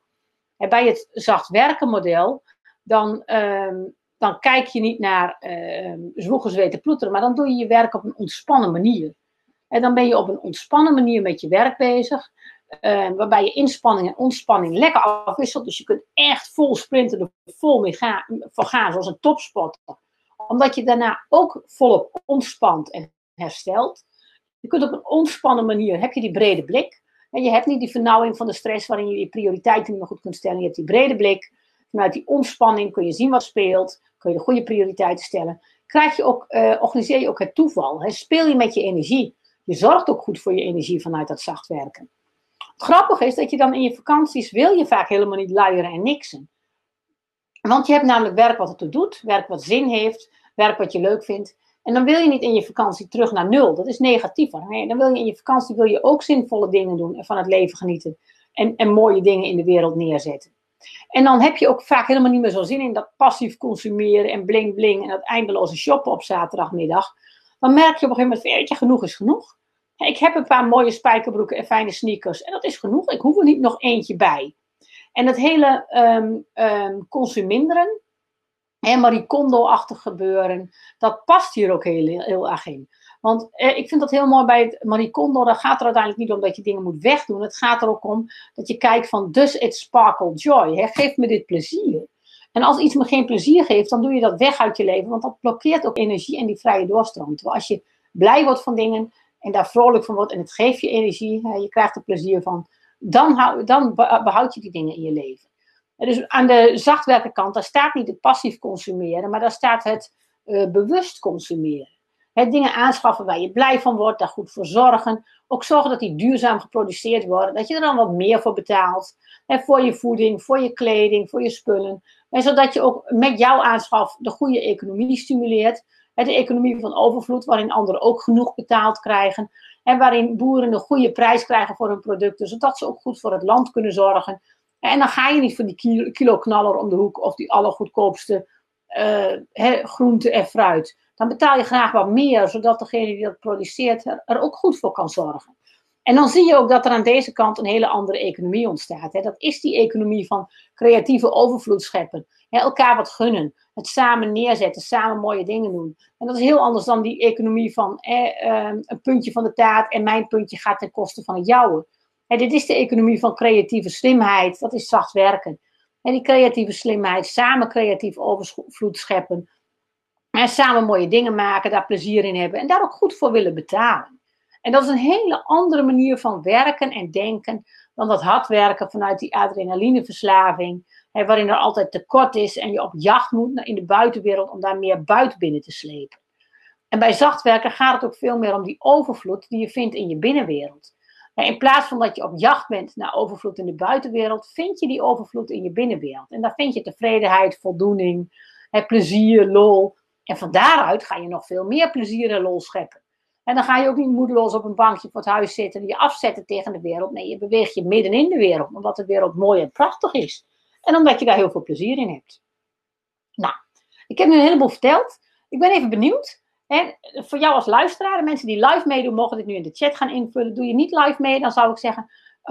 En bij het zacht werken model dan um, dan kijk je niet naar uh, zwoegen, zweten, ploeteren, maar dan doe je je werk op een ontspannen manier. En dan ben je op een ontspannen manier met je werk bezig, uh, waarbij je inspanning en ontspanning lekker afwisselt. Dus je kunt echt vol sprinten, er vol mee gaan, voor gaan, zoals een topsporter. Omdat je daarna ook volop ontspant en herstelt. Je kunt op een ontspannen manier, heb je die brede blik. En je hebt niet die vernauwing van de stress waarin je je prioriteiten niet meer goed kunt stellen. Je hebt die brede blik. Vanuit die ontspanning kun je zien wat speelt kun je de goede prioriteiten stellen. Krijg je ook, uh, organiseer je ook het toeval. Hè? Speel je met je energie. Je zorgt ook goed voor je energie vanuit dat zacht werken. Het grappige is dat je dan in je vakanties wil je vaak helemaal niet luieren en niksen. Want je hebt namelijk werk wat het er doet, werk wat zin heeft, werk wat je leuk vindt. En dan wil je niet in je vakantie terug naar nul. Dat is negatiever. Dan wil je in je vakantie wil je ook zinvolle dingen doen en van het leven genieten. En, en mooie dingen in de wereld neerzetten. En dan heb je ook vaak helemaal niet meer zo zin in dat passief consumeren en bling bling en dat eindeloze shoppen op zaterdagmiddag. Dan merk je op een gegeven moment, weet genoeg is genoeg. Ik heb een paar mooie spijkerbroeken en fijne sneakers en dat is genoeg. Ik hoef er niet nog eentje bij. En dat hele um, um, consuminderen en Marie Kondo-achtig gebeuren, dat past hier ook heel, heel erg in. Want eh, ik vind dat heel mooi bij het Marie Kondo. Daar gaat er uiteindelijk niet om dat je dingen moet wegdoen. Het gaat er ook om dat je kijkt van, does it sparkle joy? Hè? Geeft me dit plezier? En als iets me geen plezier geeft, dan doe je dat weg uit je leven. Want dat blokkeert ook energie en die vrije doorstroom. Terwijl als je blij wordt van dingen en daar vrolijk van wordt en het geeft je energie, hè, je krijgt er plezier van, dan, hou, dan behoud je die dingen in je leven. Dus aan de zachtwerkenkant, daar staat niet het passief consumeren, maar daar staat het uh, bewust consumeren dingen aanschaffen waar je blij van wordt, daar goed voor zorgen. Ook zorgen dat die duurzaam geproduceerd worden, dat je er dan wat meer voor betaalt. voor je voeding, voor je kleding, voor je spullen. En zodat je ook met jouw aanschaf de goede economie stimuleert. de economie van overvloed, waarin anderen ook genoeg betaald krijgen. En waarin boeren een goede prijs krijgen voor hun producten, zodat ze ook goed voor het land kunnen zorgen. En dan ga je niet voor die kilo, knaller om de hoek of die allergoedkoopste uh, groente en fruit. Dan betaal je graag wat meer, zodat degene die dat produceert er, ook goed voor kan zorgen. En dan zie je ook dat er aan deze kant een hele andere economie ontstaat. Dat is die economie van creatieve overvloed scheppen. Elkaar wat gunnen. Het samen neerzetten, samen mooie dingen doen. En dat is heel anders dan die economie van eh, een puntje van de taart en mijn puntje gaat ten koste van het jouwe. Hè, dit is de economie van creatieve slimheid. Dat is zacht werken. En die creatieve slimheid, samen creatief overvloed scheppen. En samen mooie dingen maken, daar plezier in hebben en daar ook goed voor willen betalen. En dat is een hele andere manier van werken en denken dan dat hard werken vanuit die adrenalineverslaving, hè, waarin er altijd tekort is en je op jacht moet in de buitenwereld om daar meer buiten binnen te slepen. En bij zacht werken gaat het ook veel meer om die overvloed die je vindt in je binnenwereld. In plaats van dat je op jacht bent naar overvloed in de buitenwereld, vind je die overvloed in je binnenwereld. En daar vind je tevredenheid, voldoening, plezier, lol. En van daaruit ga je nog veel meer plezier en lol scheppen. En dan ga je ook niet moedeloos op een bankje voor het huis zitten en je afzetten tegen de wereld. Nee, je beweegt je midden in de wereld, omdat de wereld mooi en prachtig is. En omdat je daar heel veel plezier in hebt. Nou, ik heb nu een heleboel verteld. Ik ben even benieuwd. En voor jou als luisteraar, mensen die live meedoen, mogen dit nu in de chat gaan invullen. Doe je niet live mee, dan zou ik zeggen,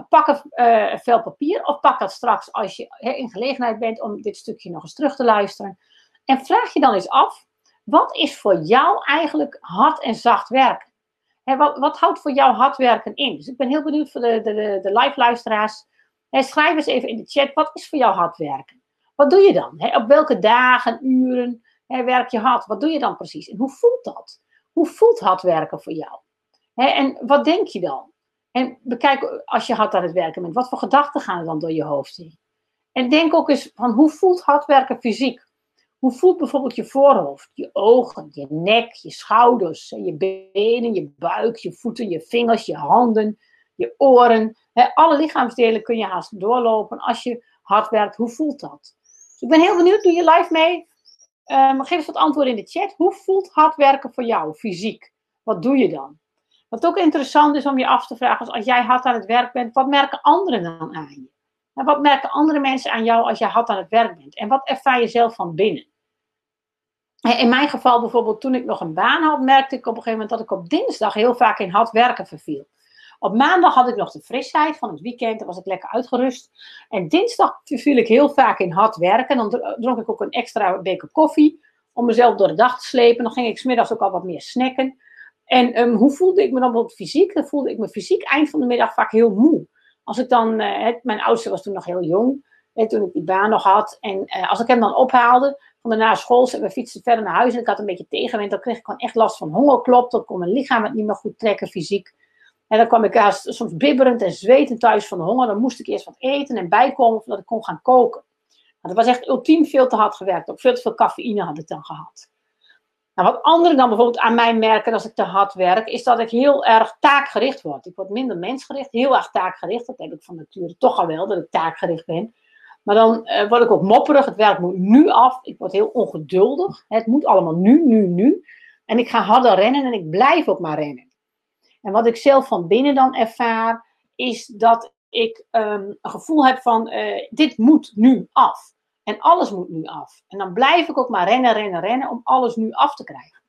pak een uh, vel papier of pak dat straks als je in gelegenheid bent om dit stukje nog eens terug te luisteren. En vraag je dan eens af, wat is voor jou eigenlijk hard en zacht werken? wat, wat, houdt voor jou hard werken in? Dus ik ben heel benieuwd voor de, de, de live luisteraars. schrijf eens even in de chat, wat is voor jou hard werken? Wat doe je dan? op welke dagen, uren werk je hard? Wat doe je dan precies? En hoe voelt dat? Hoe voelt hard werken voor jou? en wat denk je dan? En bekijk als je hard aan het werken bent, wat voor gedachten gaan er dan door je hoofd heen? En denk ook eens van hoe voelt hard werken fysiek? Hoe voelt bijvoorbeeld je voorhoofd, je ogen, je nek, je schouders, je benen, je buik, je voeten, je vingers, je handen, je oren? alle lichaamsdelen kun je haast doorlopen als je hard werkt. Hoe voelt dat? Dus ik ben heel benieuwd, doe je live mee? Um, geef eens wat antwoorden in de chat. Hoe voelt hard werken voor jou, fysiek? Wat doe je dan? Wat ook interessant is om je af te vragen, is als jij hard aan het werk bent, wat merken anderen dan aan je? En wat merken andere mensen aan jou als jij hard aan het werk bent? En wat ervaar je zelf van binnen? In mijn geval bijvoorbeeld, toen ik nog een baan had, merkte ik op een gegeven moment dat ik op dinsdag heel vaak in hard werken verviel. Op maandag had ik nog de frisheid van het weekend, dan was ik lekker uitgerust. En dinsdag verviel ik heel vaak in hard werken. Dan dronk ik ook een extra beker koffie om mezelf door de dag te slepen. Dan ging ik smiddags ook al wat meer snacken. En ehm, hoe voelde ik me dan bijvoorbeeld fysiek? Dan voelde ik me fysiek eind van de middag vaak heel moe. Als ik dan, uh, mijn oudste was toen nog heel jong, toen ik die baan nog had. En uh, als ik hem dan ophaalde van de na school, we fietsen verder naar huis en ik had een beetje tegenwind, dan kreeg ik gewoon echt last van hongerklop. Dan kon mijn lichaam het niet meer goed trekken fysiek. En dan kwam ik soms bibberend en zwetend thuis van de honger. Dan moest ik eerst wat eten en bijkomen voordat ik kon gaan koken. Nou, dat was echt ultiem veel te hard gewerkt. Ook veel te veel cafeïne had ik dan gehad. Nou, wat anderen dan bijvoorbeeld aan mij merken als ik te hard werk, is dat ik heel erg taakgericht word. Ik word minder mensgericht, heel erg taakgericht. Dat heb ik van nature toch al wel, dat ik taakgericht ben. Maar dan uh, word ik ook mopperig. Het werk moet nu af. Ik word heel ongeduldig. Het moet allemaal nu, nu, nu. En ik ga harder rennen en ik blijf ook maar rennen. En wat ik zelf van binnen dan ervaar, is dat ik um, een gevoel heb van uh, dit moet nu af. En alles moet nu af. En dan blijf ik ook maar rennen, rennen, rennen om alles nu af te krijgen.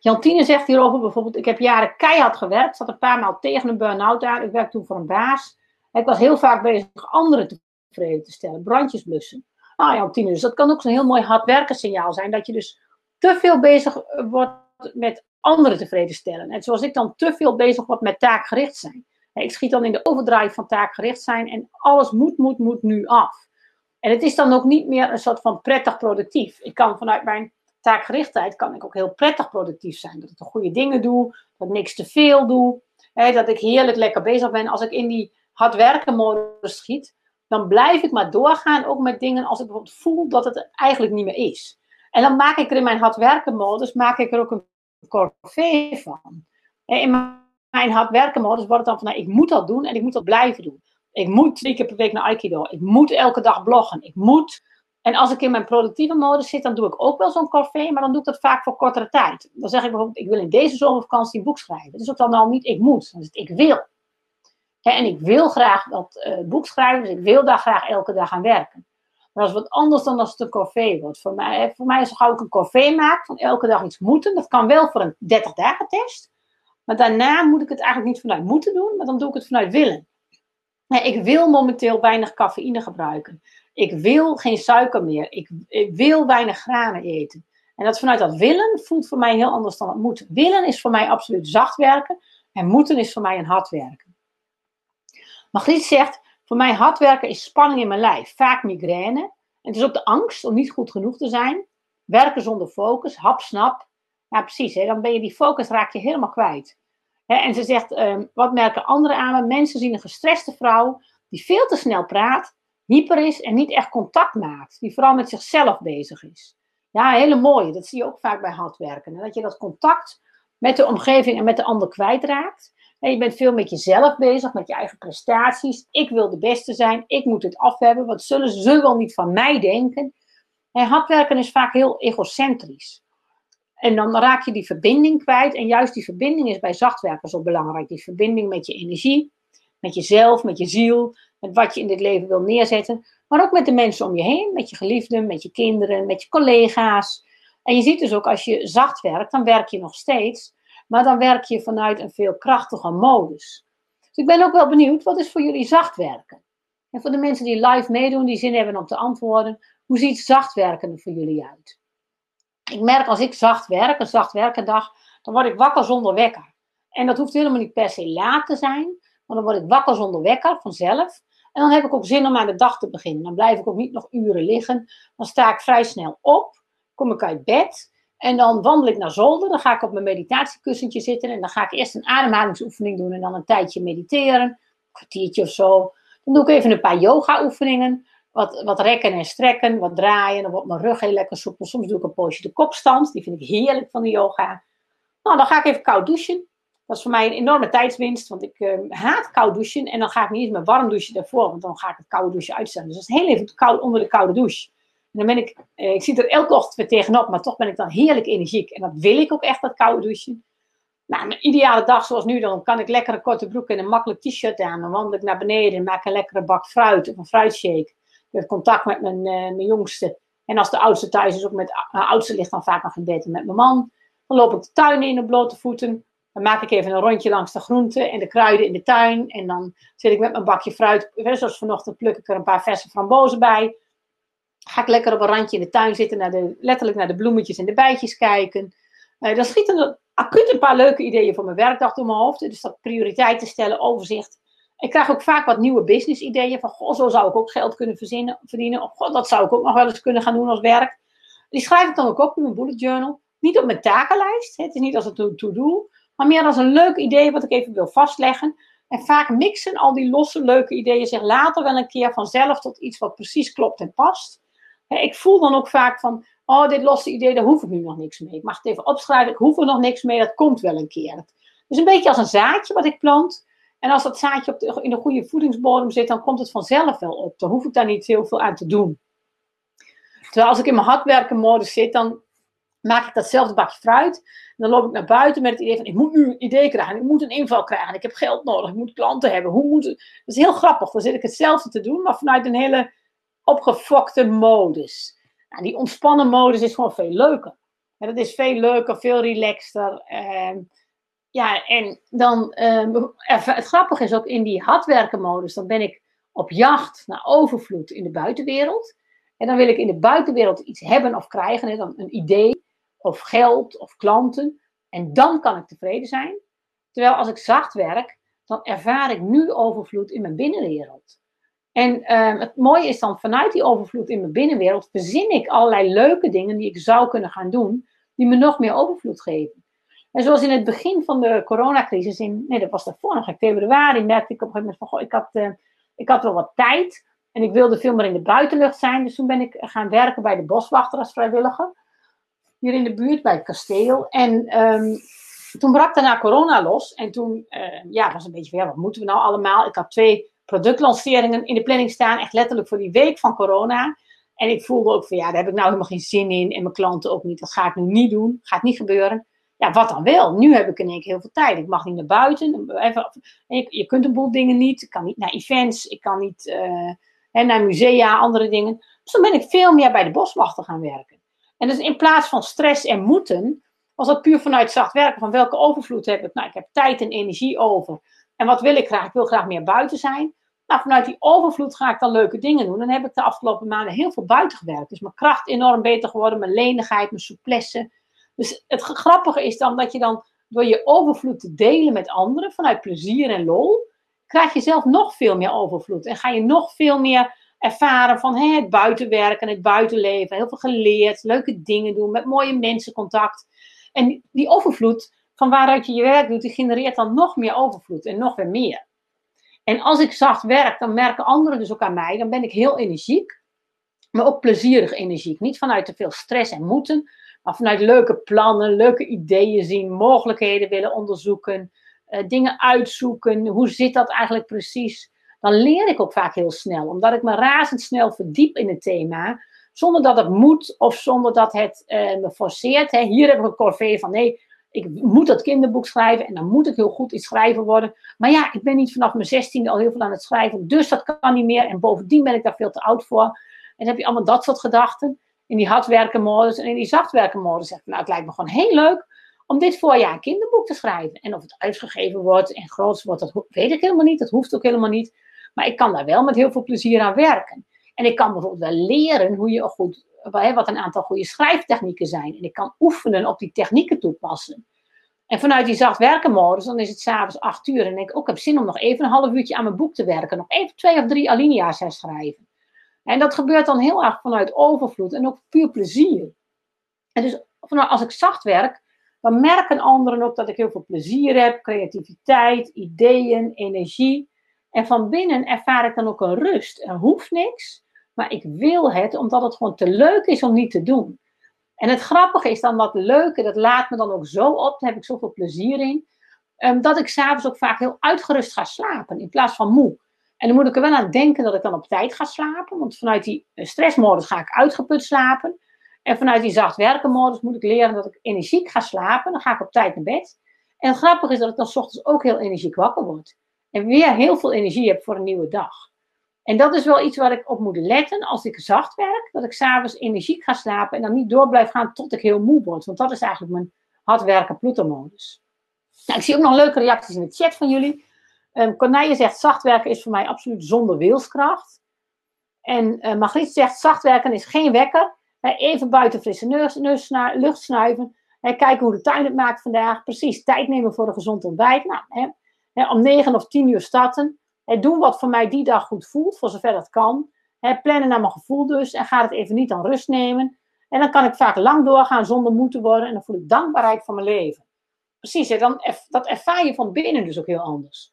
Jantine zegt hierover bijvoorbeeld, ik heb jaren keihard gewerkt, zat een paar maal tegen een burn-out aan. Ik werkte toen voor een baas. Ik was heel vaak bezig anderen te tevreden te stellen. Brandjes blussen. Nou ja, Jantine, dus dat kan ook zo'n heel mooi hard werken signaal zijn. Dat je dus te veel bezig wordt met anderen tevreden stellen. En zoals ik dan te veel bezig word met taakgericht zijn. Ik schiet dan in de overdrive van taakgericht zijn en alles moet, moet, moet nu af. En het is dan ook niet meer een soort van prettig productief. Ik kan vanuit mijn taakgerichtheid kan ik ook heel prettig productief zijn. Dat ik de goede dingen doe, dat ik niks te veel doe. Hè, dat ik heerlijk lekker bezig ben. Als ik in die hard werken modus schiet, dan blijf ik maar doorgaan, ook met dingen als ik bijvoorbeeld voel dat het eigenlijk niet meer is. En dan maak ik er in mijn hard werken modus, maak ik er ook een corvée van. In mijn hard wordt het dan van, nou, ik moet dat doen en ik moet dat blijven doen. Ik moet drie keer per week naar Aikido. Ik moet elke dag bloggen. Ik moet. En als ik in mijn productieve modus zit, dan doe ik ook wel zo'n corvée, maar dan doe ik dat vaak voor kortere tijd. Dan zeg ik bijvoorbeeld, ik wil in deze zomervakantie een boek schrijven. Dat is ook dan al niet ik moet, is ik wil. en ik wil graag dat uh, boek schrijven, dus ik wil daar graag elke dag aan werken. Dat is wat anders dan als het een corvée wordt. Voor mij, voor mij is het gauw ik een corvée maak van elke dag iets moeten. Dat kan wel voor een 30 dagen test. Maar daarna moet ik het eigenlijk niet vanuit moeten doen, maar dan doe ik het vanuit willen. ik wil momenteel weinig cafeïne gebruiken. Ik wil geen suiker meer. Ik, ik, wil weinig granen eten. En dat vanuit dat willen voelt voor mij heel anders dan het moeten. Willen is voor mij absoluut zacht werken. En moeten is voor mij een hard werken. Margriet zegt, voor mij hard werken is spanning in mijn lijf. Vaak migraine. En het is ook de angst om niet goed genoeg te zijn. Werken zonder focus, hapsnap. Ja, precies. Hè? Dan ben je die focus raak je helemaal kwijt. Hè? En ze zegt, ehm, wat merken anderen aan? Mensen zien een gestreste vrouw die veel te snel praat, hyper is en niet echt contact maakt. Die vooral met zichzelf bezig is. Ja, hele mooie. Dat zie je ook vaak bij hardwerken. Dat je dat contact met de omgeving en met de ander kwijtraakt. En je bent veel met jezelf bezig, met je eigen prestaties. Ik wil de beste zijn, ik moet het af hebben. Wat zullen ze wel niet van mij denken? En hardwerken is vaak heel egocentrisch. En dan raak je die verbinding kwijt. En juist die verbinding is bij zachtwerken zo belangrijk. Die verbinding met je energie, met jezelf, met je ziel, met wat je in dit leven wil neerzetten. Maar ook met de mensen om je heen, met je geliefden, met je kinderen, met je collega's. En je ziet dus ook als je zacht werkt, dan werk je nog steeds. Maar dan werk je vanuit een veel krachtiger modus. Dus ik ben ook wel benieuwd, wat is voor jullie zacht werken? En voor de mensen die live meedoen, die zin hebben om te antwoorden, hoe ziet zacht werken er voor jullie uit? Ik merk als ik zacht werk, een zacht werkendag, dan word ik wakker zonder wekker. En dat hoeft helemaal niet per se laat te zijn, maar dan word ik wakker zonder wekker vanzelf. En dan heb ik ook zin om aan de dag te beginnen. Dan blijf ik ook niet nog uren liggen. Dan sta ik vrij snel op, kom ik uit bed en dan wandel ik naar zolder. Dan ga ik op mijn meditatiekussentje zitten en dan ga ik eerst een ademhalingsoefening doen en dan een tijdje mediteren, een kwartiertje of zo. Dan doe ik even een paar yoga-oefeningen. Wat, wat rekken en strekken, wat draaien. Dan wordt mijn rug heel lekker soepel. Soms doe ik een poosje de kopstand. Die vind ik heerlijk van de yoga. Nou, dan ga ik even koud douchen. Dat is voor mij een enorme tijdswinst, want ik uh, haat koud douchen. En dan ga ik niet eens met warm douchen daarvoor, want dan ga ik het koude douchen uitstellen. Dus dat is heel even koud onder de koude douche. En dan ben ik, uh, ik zie er elke ochtend weer tegenop, maar toch ben ik dan heerlijk energiek. En dat wil ik ook echt, dat koude douchen. Nou, een ideale dag zoals nu, dan kan ik lekker een korte broek en een makkelijk t-shirt aan. Dan wandel ik naar beneden en maak een lekkere bak fruit of een fruitshake. Ik contact met mijn, uh, mijn jongste. En als de oudste thuis is, ook met de oudste ligt dan vaak nog in bed met mijn man. Dan loop ik de tuin in op blote voeten. Dan maak ik even een rondje langs de groenten en de kruiden in de tuin. En dan zit ik met mijn bakje fruit. Zoals vanochtend pluk ik er een paar verse frambozen bij. Ga ik lekker op een randje in de tuin zitten, naar de, letterlijk naar de bloemetjes en de bijtjes kijken. Uh, dan schieten er acuut een paar leuke ideeën voor mijn werkdag door mijn hoofd. Dus dat prioriteiten stellen, overzicht. Ik krijg ook vaak wat nieuwe business ideeën. Van, goh, zo zou ik ook geld kunnen verdienen. Of, goh, dat zou ik ook nog wel eens kunnen gaan doen als werk. Die schrijf ik dan ook op in mijn bullet journal. Niet op mijn takenlijst. Het is niet als een to-do maar meer als een leuk idee wat ik even wil vastleggen. En vaak mixen al die losse leuke ideeën zich later wel een keer vanzelf tot iets wat precies klopt en past. Ik voel dan ook vaak van, oh dit losse idee, daar hoef ik nu nog niks mee. Ik mag het even opschrijven, ik hoef er nog niks mee, dat komt wel een keer. Dus een beetje als een zaadje wat ik plant. En als dat zaadje op in de goede voedingsbodem zit, dan komt het vanzelf wel op. Dan hoef ik daar niet heel veel aan te doen. Terwijl als ik in mijn hardwerkenmodus zit, dan maak ik datzelfde bakje fruit. Dan loop ik naar buiten met het idee van, ik moet nu een idee krijgen. Ik moet een inval krijgen. Ik heb geld nodig. Ik moet klanten hebben. Hoe moet het? Dat is heel grappig. Dan zit ik hetzelfde te doen, maar vanuit een hele opgefokte modus. Nou, die ontspannen modus is gewoon veel leuker. Dat is veel leuker, veel relaxter. Ehm, ja, en dan, ehm, het grappige is ook in die hardwerken modus, dan ben ik op jacht naar overvloed in de buitenwereld. En dan wil ik in de buitenwereld iets hebben of krijgen, hè, dan een idee of geld of klanten. En dan kan ik tevreden zijn. Terwijl als ik zacht werk, dan ervaar ik nu overvloed in mijn binnenwereld. En ehm, het mooie is dan, vanuit die overvloed in mijn binnenwereld, verzin ik allerlei leuke dingen die ik zou kunnen gaan doen, die me nog meer overvloed geven. En zoals in het begin van de coronacrisis, in, nee, dat was daarvoor nog, in februari, merkte ik op een gegeven moment van, goh, ik had, uh, ik had wel wat tijd en ik wilde veel meer in de buitenlucht zijn. Dus toen ben ik gaan werken bij de boswachter als vrijwilliger hier in de buurt bij het kasteel. En um, toen brak daarna corona los. En toen uh, ja, was een beetje van, ja, wat moeten we nou allemaal? Ik had twee productlanceringen in de planning staan, echt letterlijk voor die week van corona. En ik voelde ook van, ja, daar heb ik nou helemaal geen zin in. En mijn klanten ook niet. Dat ga ik nu niet doen. Gaat niet gebeuren. ja, wat dan wel? Nu heb ik in één keer heel veel tijd. Ik mag niet naar buiten. Even, je kunt een boel dingen niet. Ik kan niet naar events. Ik kan niet uh, naar musea, andere dingen. Dus dan ben ik veel meer bij de boswachter gaan werken. En dus in plaats van stress en moeten, was dat puur vanuit zacht werken. Van welke overvloed heb ik? Nou, ik heb tijd en energie over. En wat wil ik graag? Ik wil graag meer buiten zijn. Nou, vanuit die overvloed ga ik dan leuke dingen doen. Dan heb ik de afgelopen maanden heel veel buiten gewerkt. Dus mijn kracht enorm beter geworden, mijn lenigheid, mijn souplesse. Dus het grappige is dan dat je dan door je overvloed te delen met anderen, vanuit plezier en lol, krijg je zelf nog veel meer overvloed. En ga je nog veel meer ervaren van hè, het buitenwerken, het buitenleven. Heel veel geleerd, leuke dingen doen, met mooie mensen contact. En die overvloed van waaruit je je werk doet, die genereert dan nog meer overvloed en nog weer meer. En als ik zacht werk, dan merken anderen dus ook aan mij. Dan ben ik heel energiek, maar ook plezierig energiek. Niet vanuit te veel stress en moeten, maar vanuit leuke plannen, leuke ideeën zien, mogelijkheden willen onderzoeken, uh, dingen uitzoeken. Hoe zit dat eigenlijk precies? Dan leer ik ook vaak heel snel, omdat ik me razendsnel verdiep in het thema, zonder dat het moet of zonder dat het uh, me forceert. Hè. Hier heb ik een corvée van nee, ik moet dat kinderboek schrijven en dan moet ik heel goed in schrijven worden. Maar ja, ik ben niet vanaf mijn zestiende al heel veel aan het schrijven, dus dat kan niet meer. En bovendien ben ik daar veel te oud voor. En dan heb je allemaal dat soort gedachten in die hardwerkenmodus en in die zachtwerkenmodus. Zeg nou, het lijkt me gewoon heel leuk om dit voorjaar een kinderboek te schrijven. En of het uitgegeven wordt en groot wordt, dat weet ik helemaal niet. Dat hoeft ook helemaal niet. Maar ik kan daar wel met heel veel plezier aan werken. En ik kan bijvoorbeeld wel leren hoe je goed wat een aantal goede schrijftechnieken zijn. En ik kan oefenen op die technieken toepassen. En vanuit die zacht werken modus, dan is het s'avonds acht uur. En denk ik, ook, ik heb zin om nog even een half uurtje aan mijn boek te werken. Nog even twee of drie alinea's herschrijven. En dat gebeurt dan heel erg vanuit overvloed en ook puur plezier. En dus als ik zacht werk, dan merken anderen ook dat ik heel veel plezier heb, creativiteit, ideeën, energie. En van binnen ervaar ik dan ook een rust. Er hoeft niks. Maar ik wil het omdat het gewoon te leuk is om niet te doen. En het grappige is dan dat leuke, dat laat me dan ook zo op, daar heb ik zoveel plezier in, um, dat ik s'avonds ook vaak heel uitgerust ga slapen in plaats van moe. En dan moet ik er wel aan denken dat ik dan op tijd ga slapen, want vanuit die eh, stressmodus ga ik uitgeput slapen. En vanuit die zacht werken modus moet ik leren dat ik energiek ga slapen, dan ga ik op tijd naar bed. En het grappige is dat ik dan s ochtends ook heel energiek wakker word. En weer heel veel energie heb voor een nieuwe dag. En dat is wel iets waar ik op moet letten als ik zacht werk. Dat ik s'avonds energiek ga slapen en dan niet door blijf gaan tot ik heel moe word. Want dat is eigenlijk mijn hard werken ploetermodus. Nou, ik zie ook nog leuke reacties in de chat van jullie. Um, Corneille zegt, zacht werken is voor mij absoluut zonder wilskracht. En uh, zegt, zacht werken is geen wekker. even buiten frisse neus, neus, lucht snuiven. kijken hoe de tuin het maakt vandaag. Precies, tijd nemen voor een gezond ontbijt. Nou, om negen of tien uur starten. He, doen wat voor mij die dag goed voelt, voor zover dat kan. plannen naar mijn gevoel dus. En ga het even niet aan rust nemen. En dan kan ik vaak lang doorgaan zonder moe te worden. En dan voel ik dankbaarheid voor mijn leven. Precies, he, dan, dat ervaar je van binnen dus ook heel anders.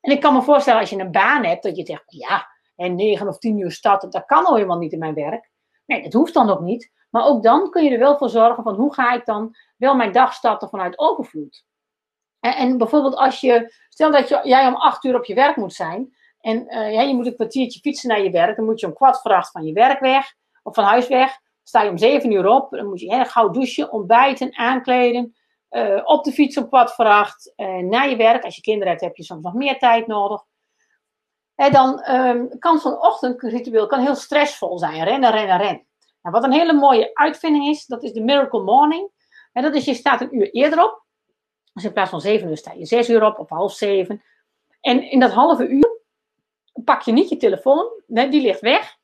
En ik kan me voorstellen als je een baan hebt, dat je zegt, ja, en negen of tien uur starten, dat kan al helemaal niet in mijn werk. Nee, dat hoeft dan ook niet. Maar ook dan kun je er wel voor zorgen van hoe ga ik dan wel mijn dag starten vanuit overvloed. En bijvoorbeeld als je, stel dat je, jij om acht uur op je werk moet zijn. En uh, ja, je moet een kwartiertje fietsen naar je werk. Dan moet je om kwart voor acht van je werk weg. Of van huis weg. Sta je om zeven uur op. Dan moet je heel gauw douchen, ontbijten, aankleden. Uh, op de fiets om kwart voor acht. Uh, naar je werk. Als je kinderen hebt, heb je soms nog meer tijd nodig. En dan um, kan zo'n ochtendritueel kan heel stressvol zijn. Rennen, rennen, rennen. Nou, wat een hele mooie uitvinding is, dat is de Miracle Morning. En dat is, je staat een uur eerder op. Dus in plaats van zeven uur sta je zes uur op, of half zeven. En in dat halve uur pak je niet je telefoon, die ligt weg.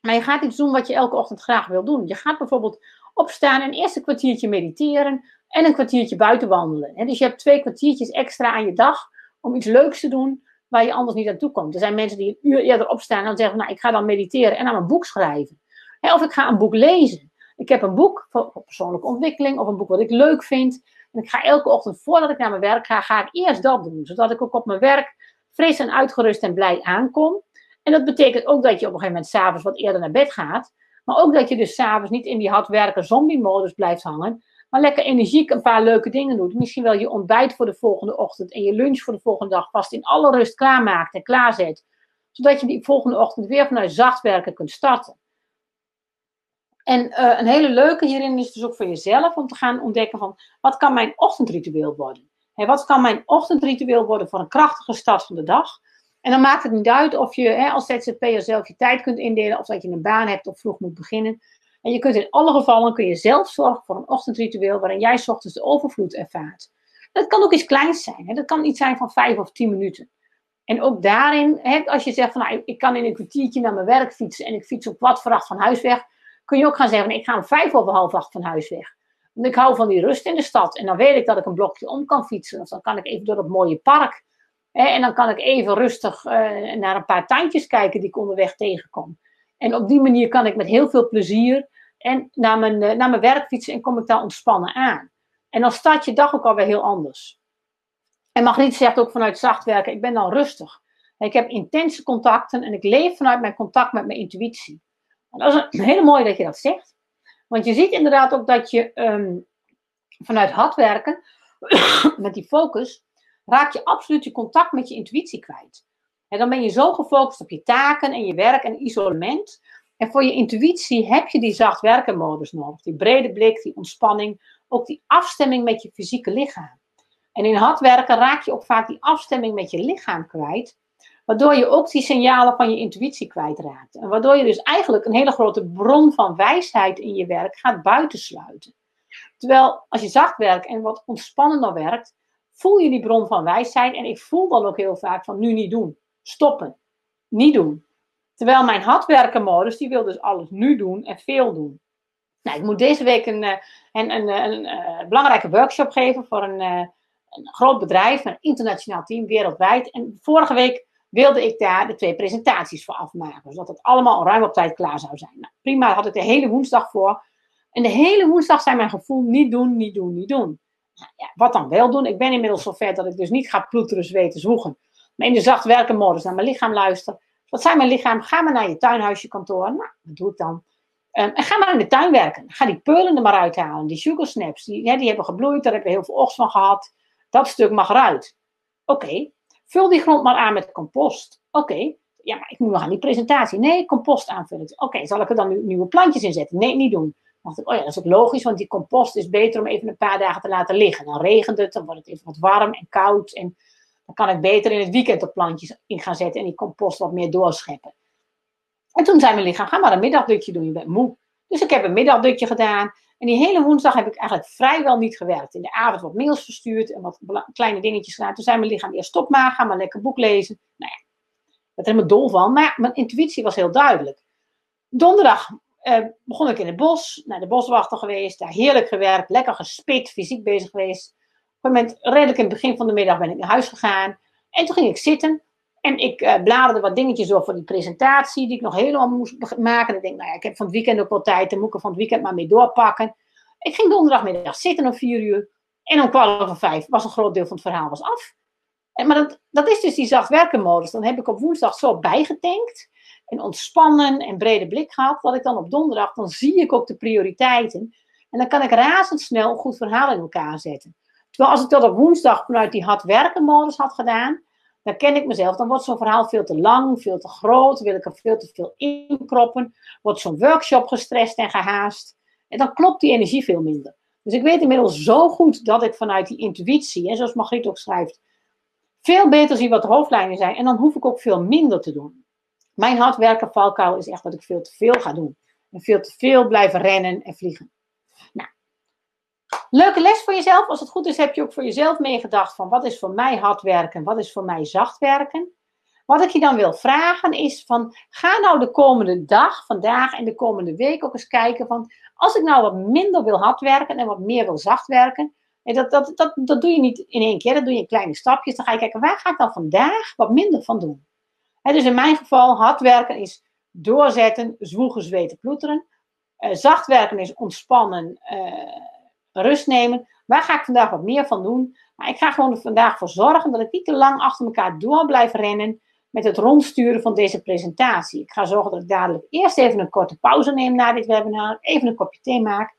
Maar je gaat iets doen wat je elke ochtend graag wil doen. Je gaat bijvoorbeeld opstaan en eerst een kwartiertje mediteren en een kwartiertje buiten wandelen. Dus je hebt twee kwartiertjes extra aan je dag om iets leuks te doen waar je anders niet aan toe komt. Er zijn mensen die een uur eerder opstaan en zeggen, nou ik ga dan mediteren en aan een boek schrijven. Of ik ga een boek lezen. Ik heb een boek voor persoonlijke ontwikkeling of een boek wat ik leuk vind. En ik ga elke ochtend voordat ik naar mijn werk ga, ga ik eerst dat doen. Zodat ik ook op mijn werk fris en uitgerust en blij aankom. En dat betekent ook dat je op een gegeven moment s'avonds wat eerder naar bed gaat. Maar ook dat je dus s'avonds niet in die hardwerken zombie-modus blijft hangen. Maar lekker energiek een paar leuke dingen doet. Misschien wel je ontbijt voor de volgende ochtend en je lunch voor de volgende dag vast in alle rust klaarmaakt en klaarzet. Zodat je die volgende ochtend weer vanuit zacht werken kunt starten. En uh, een hele leuke hierin is dus ook voor jezelf om te gaan ontdekken van wat kan mijn ochtendritueel worden? Wat kan mijn ochtendritueel worden voor een krachtige start van de dag? En dan maakt het niet uit of je hè, als ZZP'er zelf je tijd kunt indelen of dat je een baan hebt of vroeg moet beginnen. En je kunt in alle gevallen kun je zelf zorgen voor een ochtendritueel waarin jij s ochtends de overvloed ervaart. Dat kan ook iets kleins zijn. Hè? Dat kan iets zijn van vijf of tien minuten. En ook daarin, hè, als je zegt van nou, ik kan in een kwartiertje naar mijn werk fietsen en ik fiets op kwart voor acht van huis weg, kun je ook gaan zeggen ik ga om vijf over half acht van huis weg. Want ik hou van die rust in de stad en dan weet ik dat ik een blokje om kan fietsen. Of dan kan ik even door het mooie park. Hè, en dan kan ik even rustig uh, naar een paar tuintjes kijken die ik onderweg tegenkom. En op die manier kan ik met heel veel plezier en naar mijn, naar mijn werk fietsen en kom ik daar ontspannen aan. En dan start je dag ook alweer heel anders. En Margriet zegt ook vanuit zacht werken, ik ben dan rustig. Ik heb intense contacten en ik leef vanuit mijn contact met mijn intuïtie. Dat is een, hele mooie dat je dat zegt. Want je ziet inderdaad ook dat je um, vanuit hard werken, met die focus, raak je absoluut je contact met je intuïtie kwijt. En dan ben je zo gefocust op je taken en je werk en isolement. En voor je intuïtie heb je die zacht werken modus nodig. Die brede blik, die ontspanning, ook die afstemming met je fysieke lichaam. En in hard werken raak je ook vaak die afstemming met je lichaam kwijt. Waardoor je ook die signalen van je intuïtie kwijtraakt. En waardoor je dus eigenlijk een hele grote bron van wijsheid in je werk gaat buitensluiten. Terwijl als je zacht werkt en wat ontspannender werkt, voel je die bron van wijsheid. En ik voel dan ook heel vaak van nu niet doen. Stoppen. Niet doen. Terwijl mijn hardwerken modus, die wil dus alles nu doen en veel doen. Nou, ik moet deze week een, eh, een, een, een, eh, belangrijke workshop geven voor eh, een groot bedrijf, een internationaal team wereldwijd. En vorige week wilde ik daar de twee presentaties voor afmaken. Zodat het allemaal ruim op tijd klaar zou zijn. Nou, prima, had ik de hele woensdag voor. En de hele woensdag zijn mijn gevoel niet doen, niet doen, niet doen. Nou, ja, wat dan wel doen? Ik ben inmiddels zover dat ik dus niet ga ploeteren, zweten, zwoegen. Maar in de zacht werken modus naar mijn lichaam luisteren. Wat zijn mijn lichaam? Ga maar naar je tuinhuisje kantoor. Nou, wat doe ik dan? Um, en ga maar in de tuin werken. Ga die peulen er maar uithalen. Die sugar snaps, die, ja, die hebben gebloeid. Daar heb je heel veel oogst van gehad. Dat stuk mag eruit. Oké. Vul die grond maar aan met compost. Oké. Ja, maar ik moet nog aan die presentatie. Nee, compost aanvullen. Oké, zal ik er dan nu nieuwe plantjes in zetten? Nee, niet doen. dacht ik, oh ja, dat is ook logisch, want die compost is beter om even een paar dagen te laten liggen. Dan regent het, dan wordt het even wat warm en koud. En dan kan ik beter in het weekend de plantjes in gaan zetten en die compost wat meer doorscheppen. En toen zei mijn lichaam, ga maar een middagdutje doen, je bent moe. Dus ik heb een middagdutje gedaan. En die hele woensdag heb ik eigenlijk vrijwel niet gewerkt. In de avond wat mails verstuurd en wat kleine dingetjes gedaan. Toen zei mijn lichaam, eerst stop maar, ga maar lekker boek lezen. Nou ja, ik werd er helemaal dol van. Maar mijn intuïtie was heel duidelijk. Donderdag eh, begon ik in het bos, naar de boswachter geweest. Daar heerlijk gewerkt, lekker gespit, fysiek bezig geweest. Op een moment, redelijk in het begin van de middag, ben ik naar huis gegaan. En toen ging ik zitten. En ik uh, bladerde wat dingetjes door voor die presentatie, die ik nog helemaal moest maken. En ik denk, nou ja, ik heb van het weekend ook wel tijd, dan moet ik er van het weekend maar mee doorpakken. Ik ging donderdagmiddag zitten om vier uur. En om kwart over vijf was een groot deel van het verhaal was af. En, maar dat, dat is dus die zacht werken modus. Dan heb ik op woensdag zo bijgetankt. En ontspannen en brede blik gehad. Dat ik dan op donderdag, dan zie ik ook de prioriteiten. En dan kan ik razendsnel een goed verhaal in elkaar zetten. Terwijl als ik dat op woensdag vanuit die hard werken modus had gedaan dan ken ik mezelf. Dan wordt zo'n verhaal veel te lang, veel te groot, wil ik er veel te veel inkroppen, wordt zo'n workshop gestrest en gehaast. En dan klopt die energie veel minder. Dus ik weet inmiddels zo goed dat ik vanuit die intuïtie, en zoals Margriet ook schrijft, veel beter zie wat de hoofdlijnen zijn. En dan hoef ik ook veel minder te doen. Mijn hardwerken valkuil is echt dat ik veel te veel ga doen. En veel te veel blijven rennen en vliegen. Nou, Leuke les voor jezelf. Als het goed is, heb je ook voor jezelf meegedacht van wat is voor mij hard werken, wat is voor mij zacht werken. Wat ik je dan wil vragen is van, ga nou de komende dag, vandaag en de komende week ook eens kijken van, als ik nou wat minder wil hard werken en wat meer wil zacht werken, en dat, dat, dat, dat doe je niet in één keer, dat doe je in kleine stapjes. Dan ga je kijken, waar ga ik dan vandaag wat minder van doen? dus in mijn geval, hard werken is doorzetten, zwoegen, zweten, ploeteren. Uh, zacht werken is ontspannen, uh, rust nemen. Waar ga ik vandaag wat meer van doen? Maar ik ga gewoon vandaag voor zorgen dat ik niet te lang achter elkaar door blijf rennen met het rondsturen van deze presentatie. Ik ga zorgen dat ik dadelijk eerst even een korte pauze neem na dit webinar, even een kopje thee maak.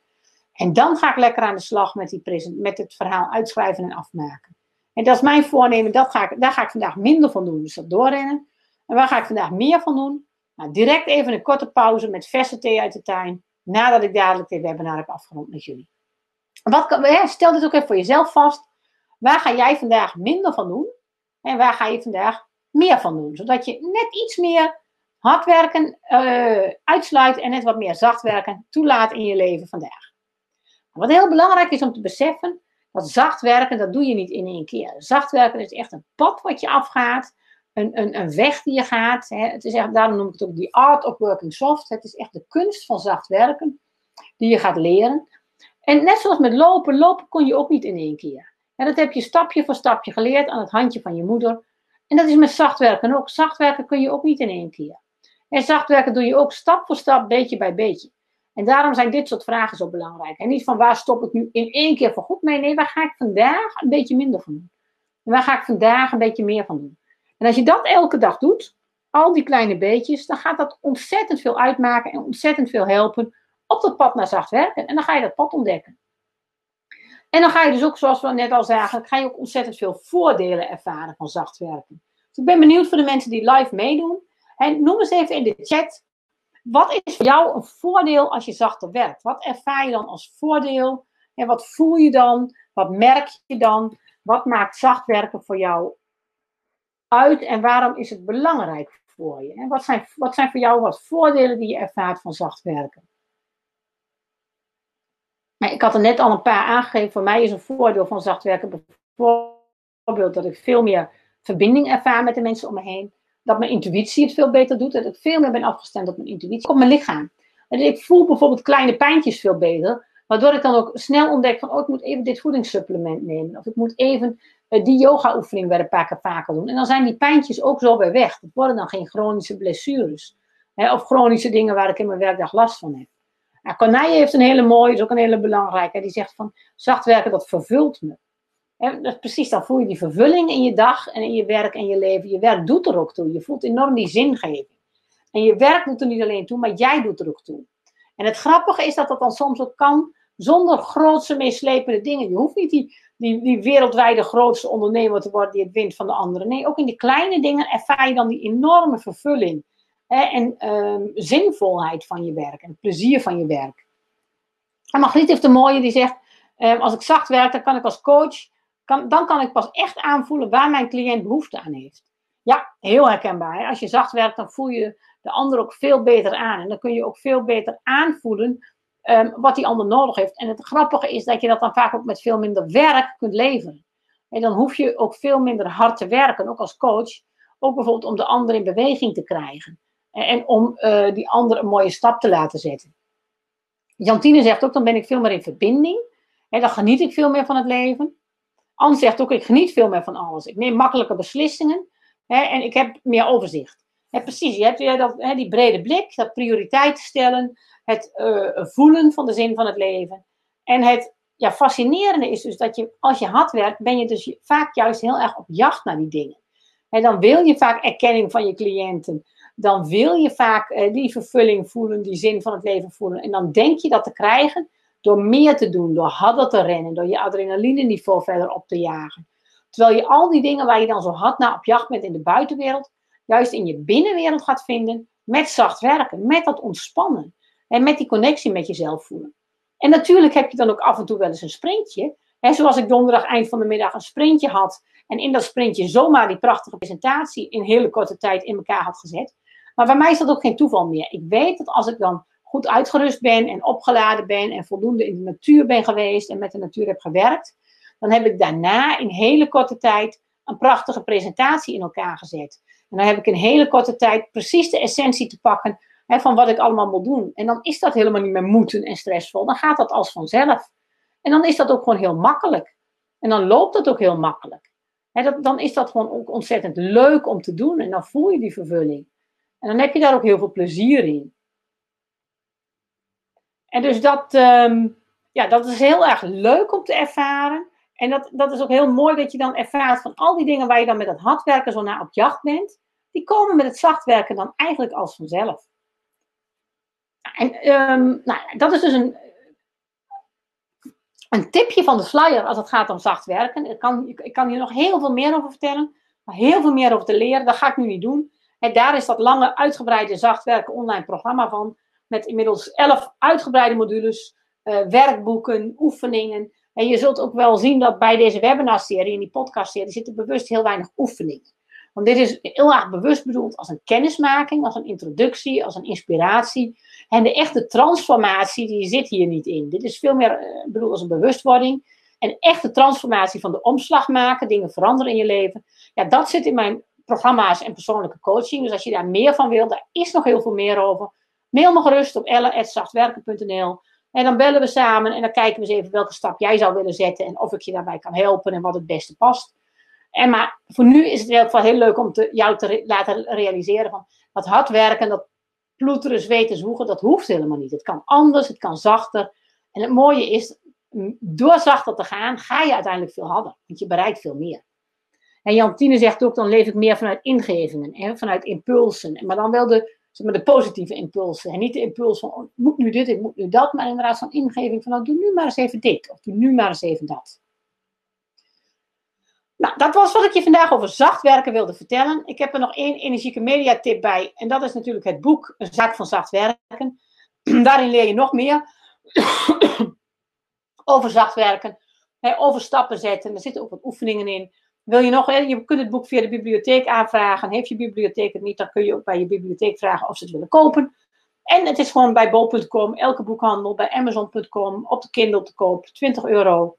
En dan ga ik lekker aan de slag met, die met het verhaal uitschrijven en afmaken. En dat is mijn voornemen, dat ga ik, daar ga ik vandaag minder van doen, dus dat doorrennen. En waar ga ik vandaag meer van doen? Nou, direct even een korte pauze met verse thee uit de tuin. nadat ik dadelijk dit webinar heb afgerond met jullie. Wat, stel dit ook even voor jezelf vast. Waar ga jij vandaag minder van doen? En waar ga je vandaag meer van doen? Zodat je net iets meer hard werken uh, uitsluit en net wat meer zacht werken toelaat in je leven vandaag. Wat heel belangrijk is om te beseffen, dat zacht werken, dat doe je niet in één keer. Zacht werken is echt een pad wat je afgaat, een, een, een weg die je gaat. Hè. Het is echt, daarom noem ik het ook die art of working soft. Het is echt de kunst van zacht werken die je gaat leren. En net zoals met lopen, lopen kon je ook niet in één keer. En dat heb je stapje voor stapje geleerd aan het handje van je moeder. En dat is met zacht werken ook. Zacht werken kun je ook niet in één keer. En zacht werken doe je ook stap voor stap, beetje bij beetje. En daarom zijn dit soort vragen zo belangrijk. En niet van waar stop ik nu in één keer voor goed mee. Nee, waar ga ik vandaag een beetje minder van doen? En waar ga ik vandaag een beetje meer van doen? En als je dat elke dag doet, al die kleine beetjes, dan gaat dat ontzettend veel uitmaken en ontzettend veel helpen op dat pad naar zacht werken. En dan ga je dat pad ontdekken. En dan ga je dus ook, zoals we net al zagen, ga je ook ontzettend veel voordelen ervaren van zacht werken. Dus ik ben benieuwd voor de mensen die live meedoen. En noem eens even in de chat, wat is voor jou een voordeel als je zachter werkt? Wat ervaar je dan als voordeel? En wat voel je dan? Wat merk je dan? Wat maakt zacht werken voor jou uit en waarom is het belangrijk voor je? En wat zijn, wat zijn voor jou wat voordelen die je ervaart van zacht werken? Ik had er net al een paar aangegeven. Voor mij is een voordeel van zacht werken bijvoorbeeld dat ik veel meer verbinding ervaar met de mensen om me heen. Dat mijn intuïtie het veel beter doet. Dat ik veel meer ben afgestemd op mijn intuïtie, op mijn lichaam. Ik voel bijvoorbeeld kleine pijntjes veel beter. Waardoor ik dan ook snel ontdek van, oh, ik moet even dit voedingssupplement nemen. Of ik moet even uh, die yoga-oefening weer een paar keer vaker doen. En dan zijn die pijntjes ook zo weer weg. Het worden dan geen chronische blessures. Hè, of chronische dingen waar ik in mijn werkdag last van heb. Nou, heeft een hele mooie, is ook een hele belangrijke. Die zegt van, zacht werken, dat vervult me. dat is precies, dan voel je die vervulling in je dag en in je werk en je leven. Je werk doet er ook toe. Je voelt enorm die zingeving. En je werk doet er niet alleen toe, maar jij doet er ook toe. En het grappige is dat dat dan soms ook kan zonder grootse meeslepende dingen. Je hoeft niet die, die, die wereldwijde grootste ondernemer te worden die het wint van de anderen. Nee, ook in die kleine dingen ervaar je dan die enorme vervulling. En um, zinvolheid van je werk. En plezier van je werk. En Margriet heeft een mooie die zegt, um, als ik zacht werk, dan kan ik als coach, kan, dan kan ik pas echt aanvoelen waar mijn cliënt behoefte aan heeft. Ja, heel herkenbaar. Als je zacht werkt, dan voel je de ander ook veel beter aan. En dan kun je ook veel beter aanvoelen um, wat die ander nodig heeft. En het grappige is dat je dat dan vaak ook met veel minder werk kunt leveren. En dan hoef je ook veel minder hard te werken, ook als coach. Ook bijvoorbeeld om de ander in beweging te krijgen. En, en om uh, die ander een mooie stap te laten zetten. Jantine zegt ook, dan ben ik veel meer in verbinding. En dan geniet ik veel meer van het leven. Anne zegt ook, ik geniet veel meer van alles. Ik neem makkelijke beslissingen. Hè, en ik heb meer overzicht. Precies, je hebt weer dat, hè, die brede blik, dat prioriteit stellen het voelen van de zin van het leven. En het ja, fascinerende is dus dat je, als je hard werkt, ben je dus vaak juist heel erg op jacht naar die dingen. En dan wil je vaak erkenning van je cliënten. Dan wil je vaak uh, die vervulling voelen, die zin van het leven voelen. En dan denk je dat te krijgen door meer te doen, door harder te rennen, door je adrenaline niveau verder op te jagen. Terwijl je al die dingen waar je dan zo hard naar op jacht bent in de buitenwereld, juist in je binnenwereld gaat vinden met zacht werken, met dat ontspannen. En met die connectie met jezelf voelen. En natuurlijk heb je dan ook af en toe wel eens een sprintje. Hè, zoals ik donderdag eind van de middag een sprintje had. En in dat sprintje zomaar die prachtige presentatie in hele korte tijd in elkaar had gezet. Maar bij mij is dat ook geen toeval meer. Ik weet dat als ik dan goed uitgerust ben en opgeladen ben en voldoende in de natuur ben geweest en met de natuur heb gewerkt, dan heb ik daarna in hele korte tijd een prachtige presentatie in elkaar gezet. En dan heb ik in hele korte tijd precies de essentie te pakken hè, van wat ik allemaal moet doen. En dan is dat helemaal niet meer moeten en stressvol. Dan gaat dat als vanzelf. En dan is dat ook gewoon heel makkelijk. En dan loopt het ook heel makkelijk. Hè, dat, dan is dat gewoon ook ontzettend leuk om te doen. En dan voel je die vervulling. En dan heb je daar ook heel veel plezier in. En dus dat, um, ja, dat is heel erg leuk om te ervaren. En dat, dat is ook heel mooi dat je dan ervaart van al die dingen waar je dan met het hardwerken zo naar op jacht bent. Die komen met het zachtwerken dan eigenlijk als vanzelf. En um, nou, dat is dus een, een tipje van de flyer als het gaat om zacht werken. Ik kan, ik kan hier nog heel veel meer over vertellen. Maar heel veel meer over te leren, dat ga ik nu niet doen. En daar is dat lange, uitgebreide zacht werken online programma van. met inmiddels elf uitgebreide modules, uh, werkboeken, oefeningen. En je zult ook wel zien dat bij deze webinarserie, in die podcastserie, zitten bewust heel weinig oefeningen. Want dit is heel erg bewust bedoeld als een kennismaking, als een introductie, als een inspiratie. En de echte transformatie, die zit hier niet in. Dit is veel meer uh, bedoeld als een bewustwording. En echte transformatie van de omslag maken, dingen veranderen in je leven. Ja, dat zit in mijn programma's en persoonlijke coaching. Dus als je daar meer van wil, daar is nog heel veel meer over. Mail me gerust op ellen.zachtwerken.nl. En dan bellen we samen en dan kijken we eens even welke stap jij zou willen zetten. En of ik je daarbij kan helpen en wat het beste past. En maar voor nu is het in ieder geval heel leuk om te, jou te laten realiseren van dat hard werken, dat ploeteren, zweten, zwoegen, dat hoeft helemaal niet. Het kan anders, het kan zachter. En het mooie is, door zachter te gaan, ga je uiteindelijk veel harder. Want je bereikt veel meer. En Jantine zegt ook, dan leef ik meer vanuit ingevingen, en vanuit impulsen. Maar dan wel de, zeg maar, de positieve impulsen. En niet de impuls van, oh, ik moet nu dit, ik moet nu dat. Maar inderdaad zo'n ingeving van, nou, doe nu maar eens even dit. Of doe nu maar eens even dat. Nou, dat was wat ik je vandaag over zacht werken wilde vertellen. Ik heb er nog één energieke mediatip bij. En dat is natuurlijk het boek Een zaak van zacht werken. Daarin leer je nog meer over zacht werken. over stappen zetten. Er zitten ook wat oefeningen in. Wil je nog, je kunt het boek via de bibliotheek aanvragen. Heeft je bibliotheek het niet, dan kun je ook bij je bibliotheek vragen of ze het willen kopen. En het is gewoon bij bol.com, elke boekhandel, bij amazon.com, op de Kindle te koop, 20 euro.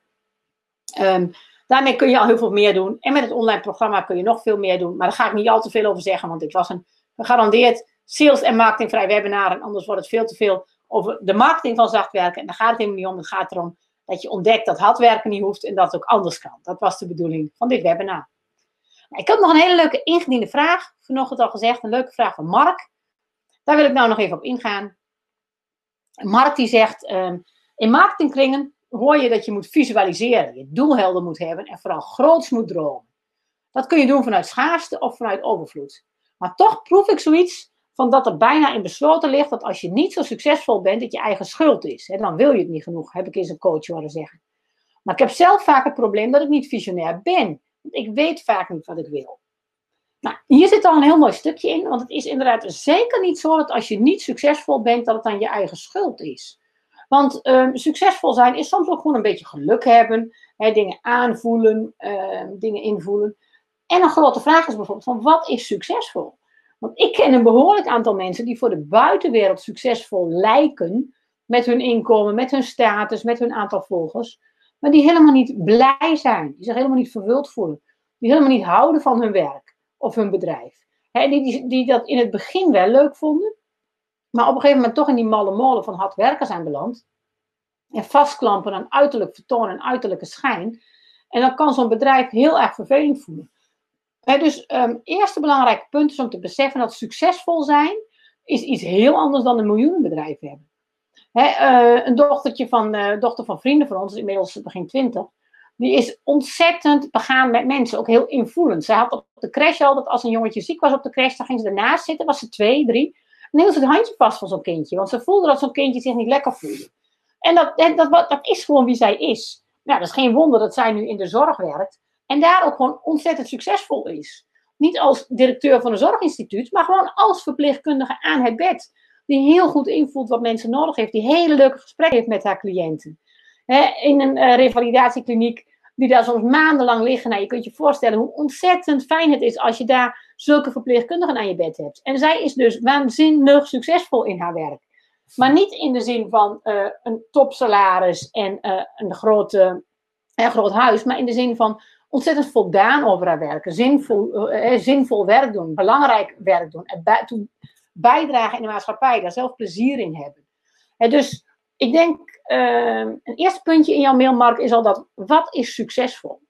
Um, daarmee kun je al heel veel meer doen. En met het online programma kun je nog veel meer doen. Maar daar ga ik niet al te veel over zeggen, want dit was een gegarandeerd sales- en marketingvrij webinar. En anders wordt het veel te veel over de marketing van zacht werken. En daar gaat het helemaal niet om. Het gaat erom dat je ontdekt dat hard werken niet hoeft en dat het ook anders kan. Dat was de bedoeling van dit webinar. Nou, ik heb nog een hele leuke ingediende vraag. Vanochtend al gezegd, een leuke vraag van Mark. Daar wil ik nou nog even op ingaan. Mark die zegt, um, in marketingkringen hoor je dat je moet visualiseren, je doelhelder moet hebben en vooral groots moet dromen. Dat kun je doen vanuit schaarste of vanuit overvloed. Maar toch proef ik zoiets van dat er bijna in besloten ligt dat als je niet zo succesvol bent, dat je eigen schuld is. He, dan wil je het niet genoeg, heb ik eens een coach horen zeggen. Maar ik heb zelf vaak het probleem dat ik niet visionair ben. Want ik weet vaak niet wat ik wil. Nou, hier zit al een heel mooi stukje in, want het is inderdaad zeker niet zo dat als je niet succesvol bent, dat het dan je eigen schuld is. Want um, succesvol zijn is soms ook gewoon een beetje geluk hebben, hè, dingen aanvoelen, uh, dingen invoelen. En een grote vraag is bijvoorbeeld van wat is succesvol? Want ik ken een behoorlijk aantal mensen die voor de buitenwereld succesvol lijken. Met hun inkomen, met hun status, met hun aantal volgers. Maar die helemaal niet blij zijn. Die zich helemaal niet vervuld voelen. Die helemaal niet houden van hun werk of hun bedrijf. die, die, die dat in het begin wel leuk vonden. Maar op een gegeven moment toch in die malle molen van hard werken zijn beland. En vastklampen aan uiterlijk vertoon en uiterlijke schijn. En dan kan zo'n bedrijf heel erg vervelend voelen dus um, eerste belangrijke punt is om te beseffen dat succesvol zijn is iets heel anders dan een miljoenenbedrijf hebben. uh, een dochtertje van, uh, dochter van vrienden van ons, inmiddels begin twintig, die is ontzettend begaan met mensen, ook heel invoelend. Ze had op de crash al dat als een jongetje ziek was op de crash, dan ging ze ernaast zitten, was ze twee, drie, en hield ze het handje vast van zo'n kindje, want ze voelde dat zo'n kindje zich niet lekker voelde. En dat, dat, dat, dat is gewoon wie zij is. Nou, dat is geen wonder dat zij nu in de zorg werkt. En daar ook gewoon ontzettend succesvol is. Niet als directeur van een zorginstituut, maar gewoon als verpleegkundige aan het bed. Die heel goed invoelt wat mensen nodig heeft. Die hele leuke gesprekken heeft met haar cliënten. in een uh, revalidatiekliniek, die daar soms maandenlang liggen. Nou, je kunt je voorstellen hoe ontzettend fijn het is als je daar zulke verpleegkundigen aan je bed hebt. En zij is dus waanzinnig succesvol in haar werk. Maar niet in de zin van uh, een topsalaris en uh, een grote, groot huis, maar in de zin van ontzettend voldaan over haar werken. Zinvol, eh, zinvol werk doen, belangrijk werk doen. En bij, bijdragen in de maatschappij, daar zelf plezier in hebben. En dus ik denk, uh, een eerste puntje in jouw mailmarkt is al dat, wat is succesvol?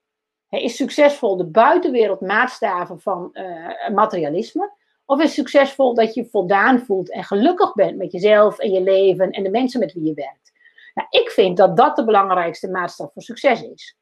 Is succesvol de buitenwereld maatstaven van uh, materialisme? Of is succesvol dat je voldaan voelt en gelukkig bent met jezelf en je leven en de mensen met wie je werkt? Nou, ik vind dat dat de belangrijkste maatstaf voor succes is.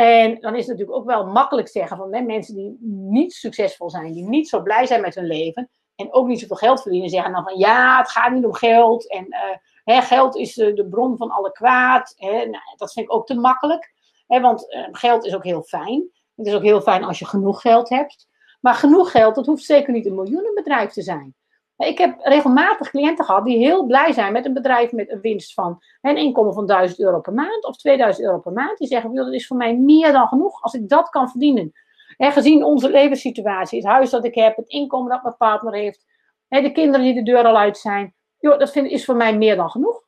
En dan is het natuurlijk ook wel makkelijk zeggen van hè, mensen die niet succesvol zijn, die niet zo blij zijn met hun leven en ook niet zoveel geld verdienen, zeggen dan van ja, het gaat niet om geld en uh, hè, geld is de, bron van alle kwaad. Hè. Nou, dat vind ik ook te makkelijk, hè, want uh, geld is ook heel fijn. Het is ook heel fijn als je genoeg geld hebt. Maar genoeg geld, dat hoeft zeker niet een miljoenenbedrijf te zijn. Ik heb regelmatig cliënten gehad die heel blij zijn met een bedrijf met een winst van een inkomen van 1000 euro per maand of 2000 euro per maand. Die zeggen, dat is voor mij meer dan genoeg als ik dat kan verdienen. En gezien onze levenssituatie, het huis dat ik heb, het inkomen dat mijn partner heeft, de kinderen die de deur al uit zijn, joh, dat is voor mij meer dan genoeg.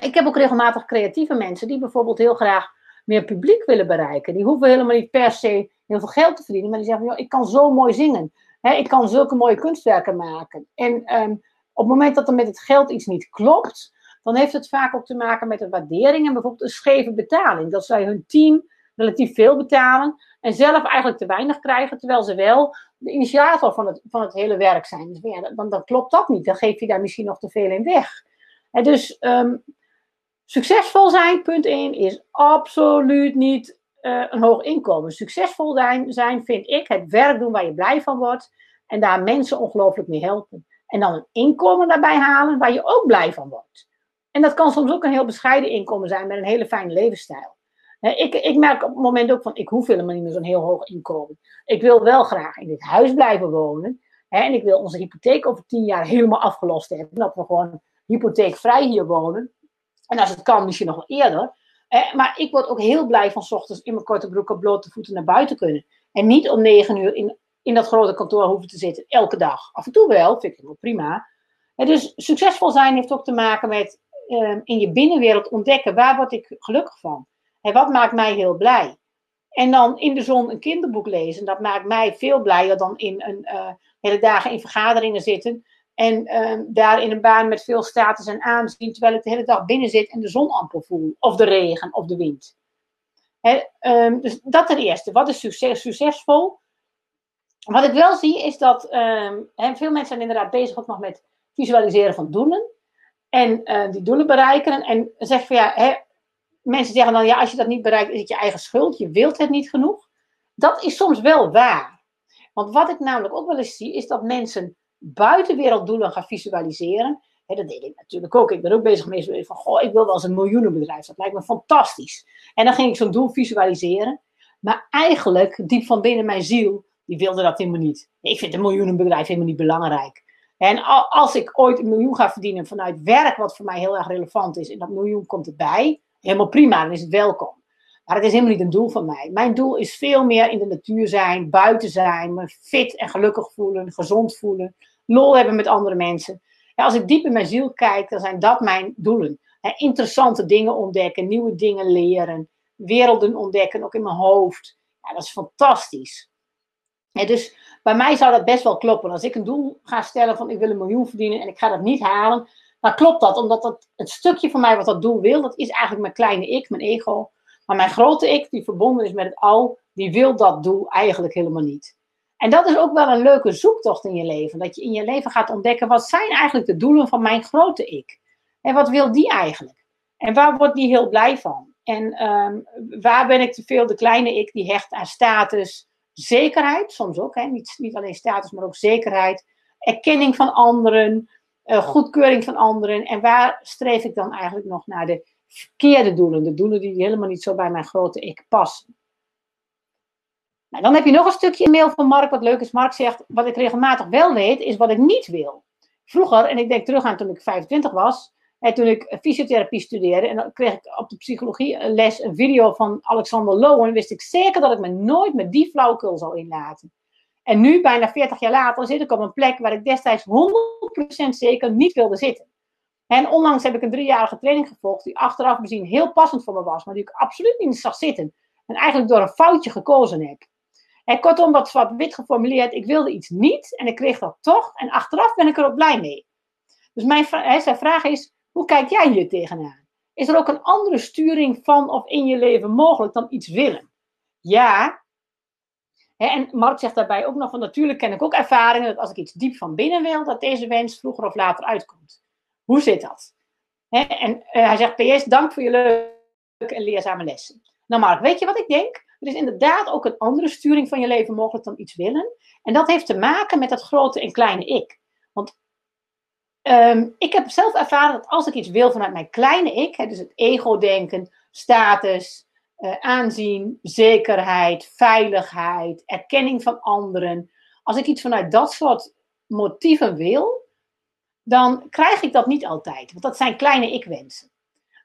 Ik heb ook regelmatig creatieve mensen die bijvoorbeeld heel graag meer publiek willen bereiken. Die hoeven helemaal niet per se heel veel geld te verdienen, maar die zeggen: joh, ik kan zo mooi zingen. Ik kan zulke mooie kunstwerken maken. En ehm, op het moment dat er met het geld iets niet klopt, dan heeft het vaak ook te maken met een waardering en bijvoorbeeld een scheve betaling. Dat zij hun team relatief veel betalen en zelf eigenlijk te weinig krijgen, terwijl ze wel de initiator van het, van het hele werk zijn. Dus ja, dan, dan klopt dat niet. Dan geef je daar misschien nog te veel in weg. En dus ehm, succesvol zijn, punt 1, is absoluut niet uh, een hoog inkomen. Succesvol zijn, zijn, vind ik, het werk doen waar je blij van wordt en daar mensen ongelooflijk mee helpen. En dan een inkomen daarbij halen waar je ook blij van wordt. En dat kan soms ook een heel bescheiden inkomen zijn met een hele fijne levensstijl. Ik, ik merk op het moment ook van, ik hoef helemaal niet meer zo'n heel hoog inkomen. Ik wil wel graag in dit huis blijven wonen. En ik wil onze hypotheek over tien jaar helemaal afgelost hebben. Dat we gewoon hypotheekvrij hier wonen. En als het kan, misschien nog wel eerder. Maar ik word ook heel blij van ochtends in mijn korte broek op blote voeten naar buiten kunnen. En niet om negen uur in, in dat grote kantoor hoeven te zitten, elke dag. Af en toe wel, vind ik wel prima. Dus succesvol zijn heeft ook te maken met ehm, in je binnenwereld ontdekken, waar word ik gelukkig van? En wat maakt mij heel blij? En dan in de zon een kinderboek lezen, dat maakt mij veel blijer dan in een uh, hele dagen in vergaderingen zitten. En uh, daar in een baan met veel status en aanzien, terwijl ik de hele dag binnen zit en de zon amper voel. Of de regen, of de wind. um, dus dat ten eerste. Wat is succes, succesvol? Wat ik wel zie is dat um, veel mensen zijn inderdaad bezig ook nog met visualiseren van doelen. En uh, die doelen bereiken. En zeggen van ja, mensen zeggen dan, ja, als je dat niet bereikt, is het je eigen schuld. Je wilt het niet genoeg. Dat is soms wel waar. Want wat ik namelijk ook wel eens zie, is dat mensen buitenwerelddoelen gaan visualiseren. dat deed ik natuurlijk ook. Ik ben ook bezig met van, goh, ik wil wel eens een miljoenenbedrijf. Dat lijkt me fantastisch. En dan ging ik zo'n doel visualiseren. Maar eigenlijk, diep van binnen mijn ziel, die wilde dat helemaal niet. Ik vind een miljoenenbedrijf helemaal niet belangrijk. En als ik ooit een miljoen ga verdienen vanuit werk, wat voor mij heel erg relevant is, en dat miljoen komt erbij, helemaal prima, dan is het welkom. Maar het is helemaal niet een doel van mij. Mijn doel is veel meer in de natuur zijn, buiten zijn, me fit en gelukkig voelen, gezond voelen, lol hebben met andere mensen. Ja, als ik diep in mijn ziel kijk, dan zijn dat mijn doelen. interessante dingen ontdekken, nieuwe dingen leren, werelden ontdekken, ook in mijn hoofd. Ja, dat is fantastisch. dus bij mij zou dat best wel kloppen. Als ik een doel ga stellen van ik wil een miljoen verdienen en ik ga dat niet halen, dan klopt dat. Omdat dat, het stukje van mij wat dat doel wil, dat is eigenlijk mijn kleine ik, mijn ego. Maar mijn grote ik, die verbonden is met het al, die wil dat doel eigenlijk helemaal niet. En dat is ook wel een leuke zoektocht in je leven. Dat je in je leven gaat ontdekken, wat zijn eigenlijk de doelen van mijn grote ik? En wat wil die eigenlijk? En waar wordt die heel blij van? En um, waar ben ik te veel de kleine ik die hecht aan status, zekerheid, soms ook, hè? Niet, niet alleen status, maar ook zekerheid, erkenning van anderen, uh, goedkeuring van anderen. En waar streef ik dan eigenlijk nog naar de verkeerde doelen, de doelen die helemaal niet zo bij mijn grote ik passen? Nou, dan heb je nog een stukje mail van Mark, wat leuk is. Mark zegt, wat ik regelmatig wel weet, is wat ik niet wil. Vroeger, en ik denk terug aan toen ik 25 was, en toen ik fysiotherapie studeerde, en dan kreeg ik op de psychologieles een video van Alexander Lowen, wist ik zeker dat ik me nooit met die flauwkul zou inlaten. En nu, bijna 40 jaar later, zit ik op een plek waar ik destijds 100% zeker niet wilde zitten. En onlangs heb ik een driejarige training gevolgd, die achteraf bezien heel passend voor me was, maar die ik absoluut niet zag zitten. En eigenlijk door een foutje gekozen heb. Kortom, wat zwart-wit geformuleerd, ik wilde iets niet en ik kreeg dat toch. En achteraf ben ik er ook blij mee. Dus mijn zijn vraag is, hoe kijk jij hier tegenaan? Is er ook een andere sturing van of in je leven mogelijk dan iets willen? Ja. en Mark zegt daarbij ook nog van, natuurlijk ken ik ook ervaringen dat als ik iets diep van binnen wil, dat deze wens vroeger of later uitkomt. Hoe zit dat? en uh, hij zegt, PS, dank voor je leuke en leerzame lessen. Nou Mark, weet je wat ik denk? Er is inderdaad ook een andere sturing van je leven mogelijk dan iets willen. En dat heeft te maken met dat grote en kleine ik. Want ehm, ik heb zelf ervaren dat als ik iets wil vanuit mijn kleine ik, hè, dus het ego-denken, status, uh, aanzien, zekerheid, veiligheid, erkenning van anderen. Als ik iets vanuit dat soort motieven wil, dan krijg ik dat niet altijd. Want dat zijn kleine ik-wensen.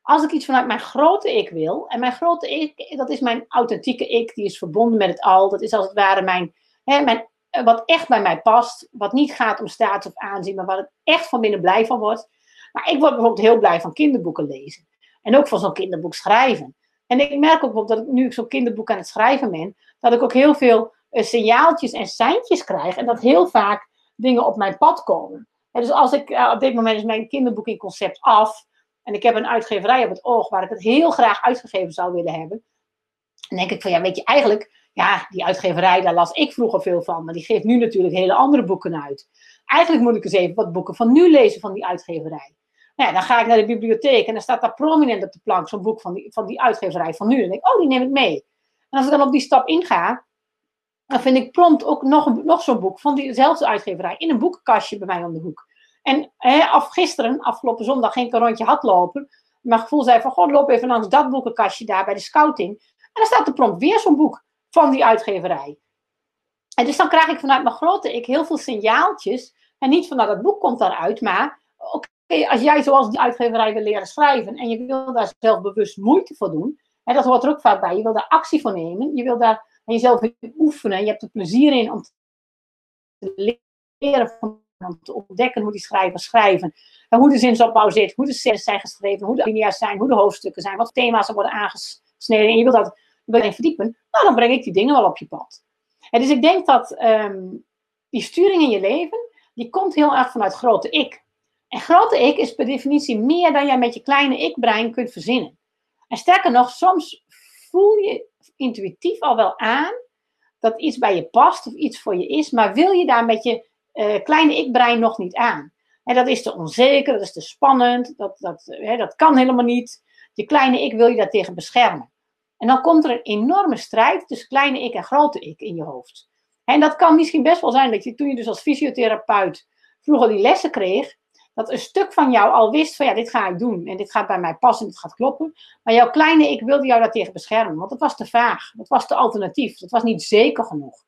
Als ik iets vanuit mijn grote ik wil, en mijn grote ik, dat is mijn authentieke ik, die is verbonden met het al, dat is als het ware mijn, hè, mijn wat echt bij mij past, wat niet gaat om status of aanzien, maar waar ik echt van binnen blij van word. Maar ik word bijvoorbeeld heel blij van kinderboeken lezen. En ook van zo'n kinderboek schrijven. En ik merk ook bijvoorbeeld dat ik nu zo'n kinderboek aan het schrijven ben, dat ik ook heel veel uh, signaaltjes en seintjes krijg. En dat heel vaak dingen op mijn pad komen. En dus als ik, uh, op dit moment is mijn kinderboek in concept af. En ik heb een uitgeverij op het oog waar ik het heel graag uitgegeven zou willen hebben. Dan denk ik van ja, weet je, eigenlijk, ja, die uitgeverij, daar las ik vroeger veel van. Maar die geeft nu natuurlijk hele andere boeken uit. Eigenlijk moet ik eens even wat boeken van nu lezen van die uitgeverij. Nou ja, dan ga ik naar de bibliotheek en dan staat daar prominent op de plank zo'n boek van die, van die uitgeverij van nu. En denk ik, oh, die neem ik mee. En als ik dan op die stap inga, dan vind ik prompt ook nog, nog zo'n boek van diezelfde uitgeverij in een boekenkastje bij mij om de hoek. En hè, af gisteren, afgelopen zondag, ging ik een rondje. Mijn gevoel zei van, god, loop even langs dat boekenkastje daar bij de scouting. En dan staat er prompt weer zo'n boek van die uitgeverij. En dus dan krijg ik vanuit mijn grote ik heel veel signaaltjes. En niet van, dat boek komt daaruit, maar oké, als jij zoals die uitgeverij wil leren schrijven en je wil daar zelf bewust moeite voor doen, en dat hoort er ook vaak bij, je wil daar actie voor nemen, je wil daar jezelf in oefenen, je hebt er plezier in om te leren, om te ontdekken hoe die schrijvers schrijven, en hoe de zinsopbouw zit, hoe de scènes zijn geschreven, hoe de alinea's zijn, hoe de hoofdstukken zijn, wat thema's er worden aangesneden, en je wil dat verdiepen, nou dan breng ik die dingen wel op je pad. Dus ik denk dat um, die sturing in je leven, die komt heel erg vanuit grote ik. En grote ik is per definitie meer dan jij met je kleine ik-brein kunt verzinnen. En sterker nog, soms voel je intuïtief al wel aan dat iets bij je past of iets voor je is, maar wil je daar met je uh, kleine ik-brein nog niet aan. En dat is te onzeker, dat is te spannend, dat, dat, hè, dat kan helemaal niet. Je kleine ik wil je daartegen beschermen. En dan komt er een enorme strijd tussen kleine ik en grote ik in je hoofd. En dat kan misschien best wel zijn dat je toen je dus als fysiotherapeut vroeger die lessen kreeg, dat een stuk van jou al wist van ja, dit ga ik doen en dit gaat bij mij passen en dit gaat kloppen. Maar jouw kleine ik wilde jou daartegen beschermen, want dat was te vaag. Dat was te alternatief. Dat was niet zeker genoeg.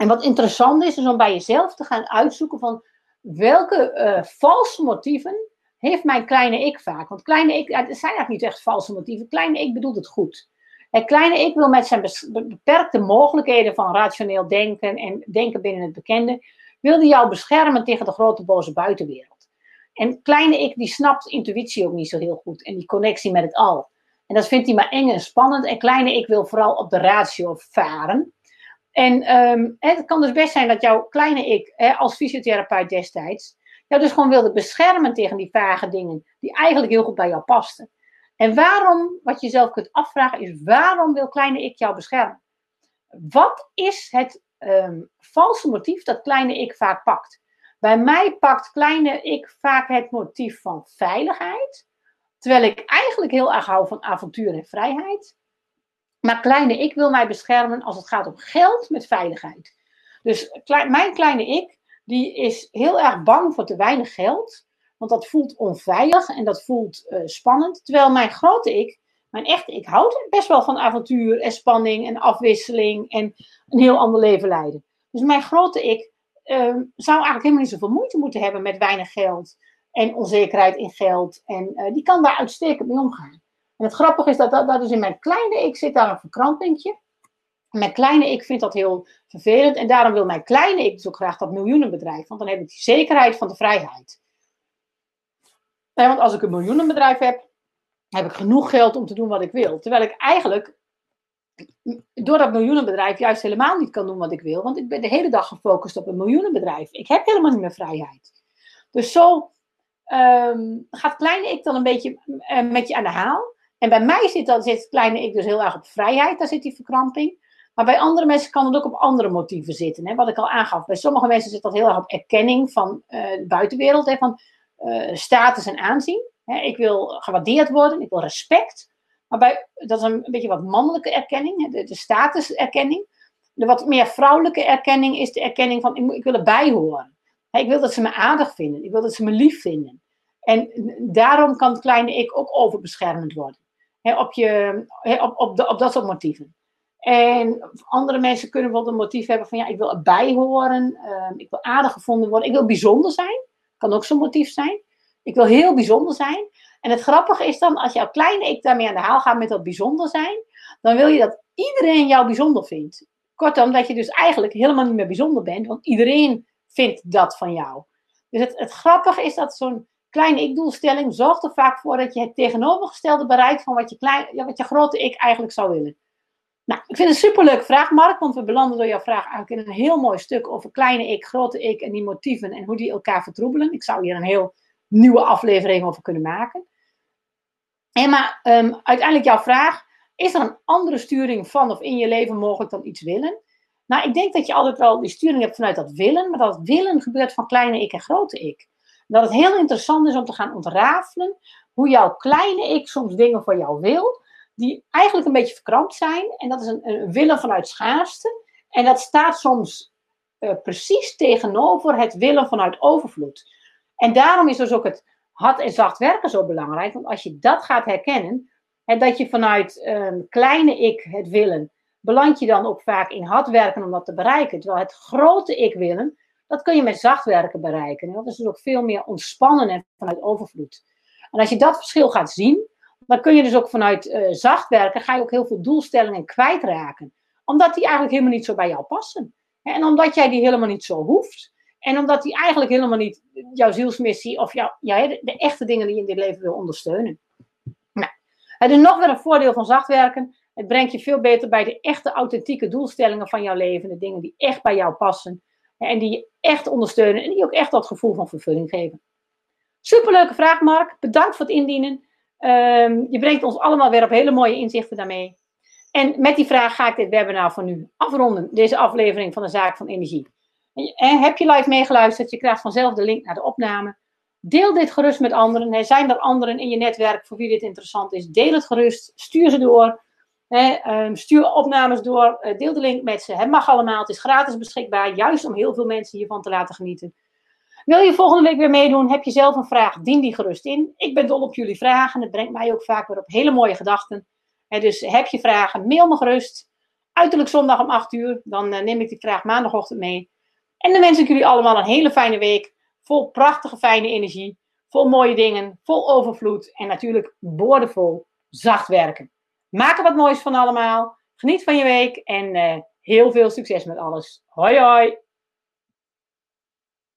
En wat interessant is, is om bij jezelf te gaan uitzoeken van welke uh, valse motieven heeft mijn kleine ik vaak. Want kleine ik, het zijn eigenlijk niet echt valse motieven. Kleine ik bedoelt het goed. Het kleine ik wil met zijn beperkte mogelijkheden van rationeel denken en denken binnen het bekende, wilde jou beschermen tegen de grote boze buitenwereld. En kleine ik, die snapt intuïtie ook niet zo heel goed en die connectie met het al. En dat vindt hij maar eng en spannend. En kleine ik wil vooral op de ratio varen. En um, het kan dus best zijn dat jouw kleine ik, hè, als fysiotherapeut destijds, jou dus gewoon wilde beschermen tegen die vage dingen, die eigenlijk heel goed bij jou pasten. En waarom, wat je zelf kunt afvragen, is waarom wil kleine ik jou beschermen? Wat is het um, valse motief dat kleine ik vaak pakt? Bij mij pakt kleine ik vaak het motief van veiligheid, terwijl ik eigenlijk heel erg hou van avontuur en vrijheid. Maar kleine ik wil mij beschermen als het gaat om geld met veiligheid. Dus mijn kleine ik die is heel erg bang voor te weinig geld. Want dat voelt onveilig en dat voelt uh, spannend. Terwijl mijn grote ik, mijn echte ik, houdt best wel van avontuur en spanning en afwisseling en een heel ander leven leiden. Dus mijn grote ik uh, zou eigenlijk helemaal niet zoveel moeite moeten hebben met weinig geld en onzekerheid in geld. En uh, die kan daar uitstekend mee omgaan. En het grappige is dat, dat, dat dus in mijn kleine ik zit daar een verkrampingje. Mijn kleine ik vind dat heel vervelend. En daarom wil mijn kleine ik dus ook graag dat miljoenenbedrijf. Want dan heb ik die zekerheid van de vrijheid. Nee, want als ik een miljoenenbedrijf heb, heb ik genoeg geld om te doen wat ik wil. Terwijl ik eigenlijk door dat miljoenenbedrijf juist helemaal niet kan doen wat ik wil. Want ik ben de hele dag gefocust op een miljoenenbedrijf. Ik heb helemaal niet meer vrijheid. Dus zo um, gaat kleine ik dan een beetje uh, met je aan de haal. En bij mij zit, dat, zit kleine ik dus heel erg op vrijheid. Daar zit die verkramping. Maar bij andere mensen kan het ook op andere motieven zitten. Hè? Wat ik al aangaf. Bij sommige mensen zit dat heel erg op erkenning van uh, de buitenwereld. Hè? Van uh, status en aanzien. Hè? Ik wil gewaardeerd worden. Ik wil respect. Maar bij, dat is een, beetje wat mannelijke erkenning. Hè? De, statuserkenning. De wat meer vrouwelijke erkenning is de erkenning van ik, ik wil erbij horen. Ik wil dat ze me aardig vinden. Ik wil dat ze me lief vinden. En daarom kan het kleine ik ook overbeschermend worden. Op, je, op, op, de, op dat soort motieven. En andere mensen kunnen wel een motief hebben van ja, ik wil erbij horen, ehm, ik wil aardig gevonden worden, ik wil bijzonder zijn. Kan ook zo'n motief zijn. Ik wil heel bijzonder zijn. En het grappige is dan, als jouw kleine ik daarmee aan de haal gaat met dat bijzonder zijn, dan wil je dat iedereen jou bijzonder vindt. Kortom, dat je dus eigenlijk helemaal niet meer bijzonder bent, want iedereen vindt dat van jou. Dus het, het grappige is dat zo'n kleine ik-doelstelling zorgt er vaak voor dat je het tegenovergestelde bereikt van wat je, klein, wat je grote ik eigenlijk zou willen. Nou, ik vind het een superleuke vraag, Mark, want we belanden door jouw vraag eigenlijk in een heel mooi stuk over kleine ik, grote ik en die motieven en hoe die elkaar vertroebelen. Ik zou hier een heel nieuwe aflevering over kunnen maken. En maar um, uiteindelijk jouw vraag, is er een andere sturing van of in je leven mogelijk dan iets willen? Nou, ik denk dat je altijd wel die sturing hebt vanuit dat willen, maar dat willen gebeurt van kleine ik en grote ik. Dat het heel interessant is om te gaan ontrafelen hoe jouw kleine ik soms dingen voor jou wil, die eigenlijk een beetje verkrampt zijn. En dat is een, een willen vanuit schaarste. En dat staat soms uh, precies tegenover het willen vanuit overvloed. En daarom is dus ook het hard en zacht werken zo belangrijk. Want als je dat gaat herkennen, en dat je vanuit um, kleine ik het willen, beland je dan ook vaak in hard werken om dat te bereiken. Terwijl het grote ik willen, dat kun je met zacht werken bereiken. En dat is dus ook veel meer ontspannen en vanuit overvloed. En als je dat verschil gaat zien, dan kun je dus ook vanuit uh, zacht werken, ga je ook heel veel doelstellingen kwijtraken. Omdat die eigenlijk helemaal niet zo bij jou passen. En omdat jij die helemaal niet zo hoeft. En omdat die eigenlijk helemaal niet jouw zielsmissie of jouw, de, de, echte dingen die je in dit leven wil ondersteunen. Nou, het is nog weer een voordeel van zacht werken. Het brengt je veel beter bij de echte authentieke doelstellingen van jouw leven. De dingen die echt bij jou passen. En die je echt ondersteunen. En die ook echt dat gevoel van vervulling geven. Superleuke vraag, Mark. Bedankt voor het indienen. Um, je brengt ons allemaal weer op hele mooie inzichten daarmee. En met die vraag ga ik dit webinar voor nu afronden. Deze aflevering van de Zaak van Energie. En heb je live meegeluisterd? Je krijgt vanzelf de link naar de opname. Deel dit gerust met anderen. Er zijn er anderen in je netwerk voor wie dit interessant is. Deel het gerust. Stuur ze door. Ehm, stuur opnames door. Eh, deel de link met ze. Het mag allemaal. Het is gratis beschikbaar. Juist om heel veel mensen hiervan te laten genieten. Wil je volgende week weer meedoen? Heb je zelf een vraag? Dien die gerust in. Ik ben dol op jullie vragen. Het brengt mij ook vaak weer op hele mooie gedachten. dus heb je vragen? Mail me gerust. Uiterlijk zondag om 8 uur. Dan eh, neem ik die vraag maandagochtend mee. En dan wens ik jullie allemaal een hele fijne week. Vol prachtige, fijne energie. Vol mooie dingen. Vol overvloed. En natuurlijk boordevol zacht werken. Maak er wat moois van allemaal. Geniet van je week. En uh, heel veel succes met alles. Hoi hoi.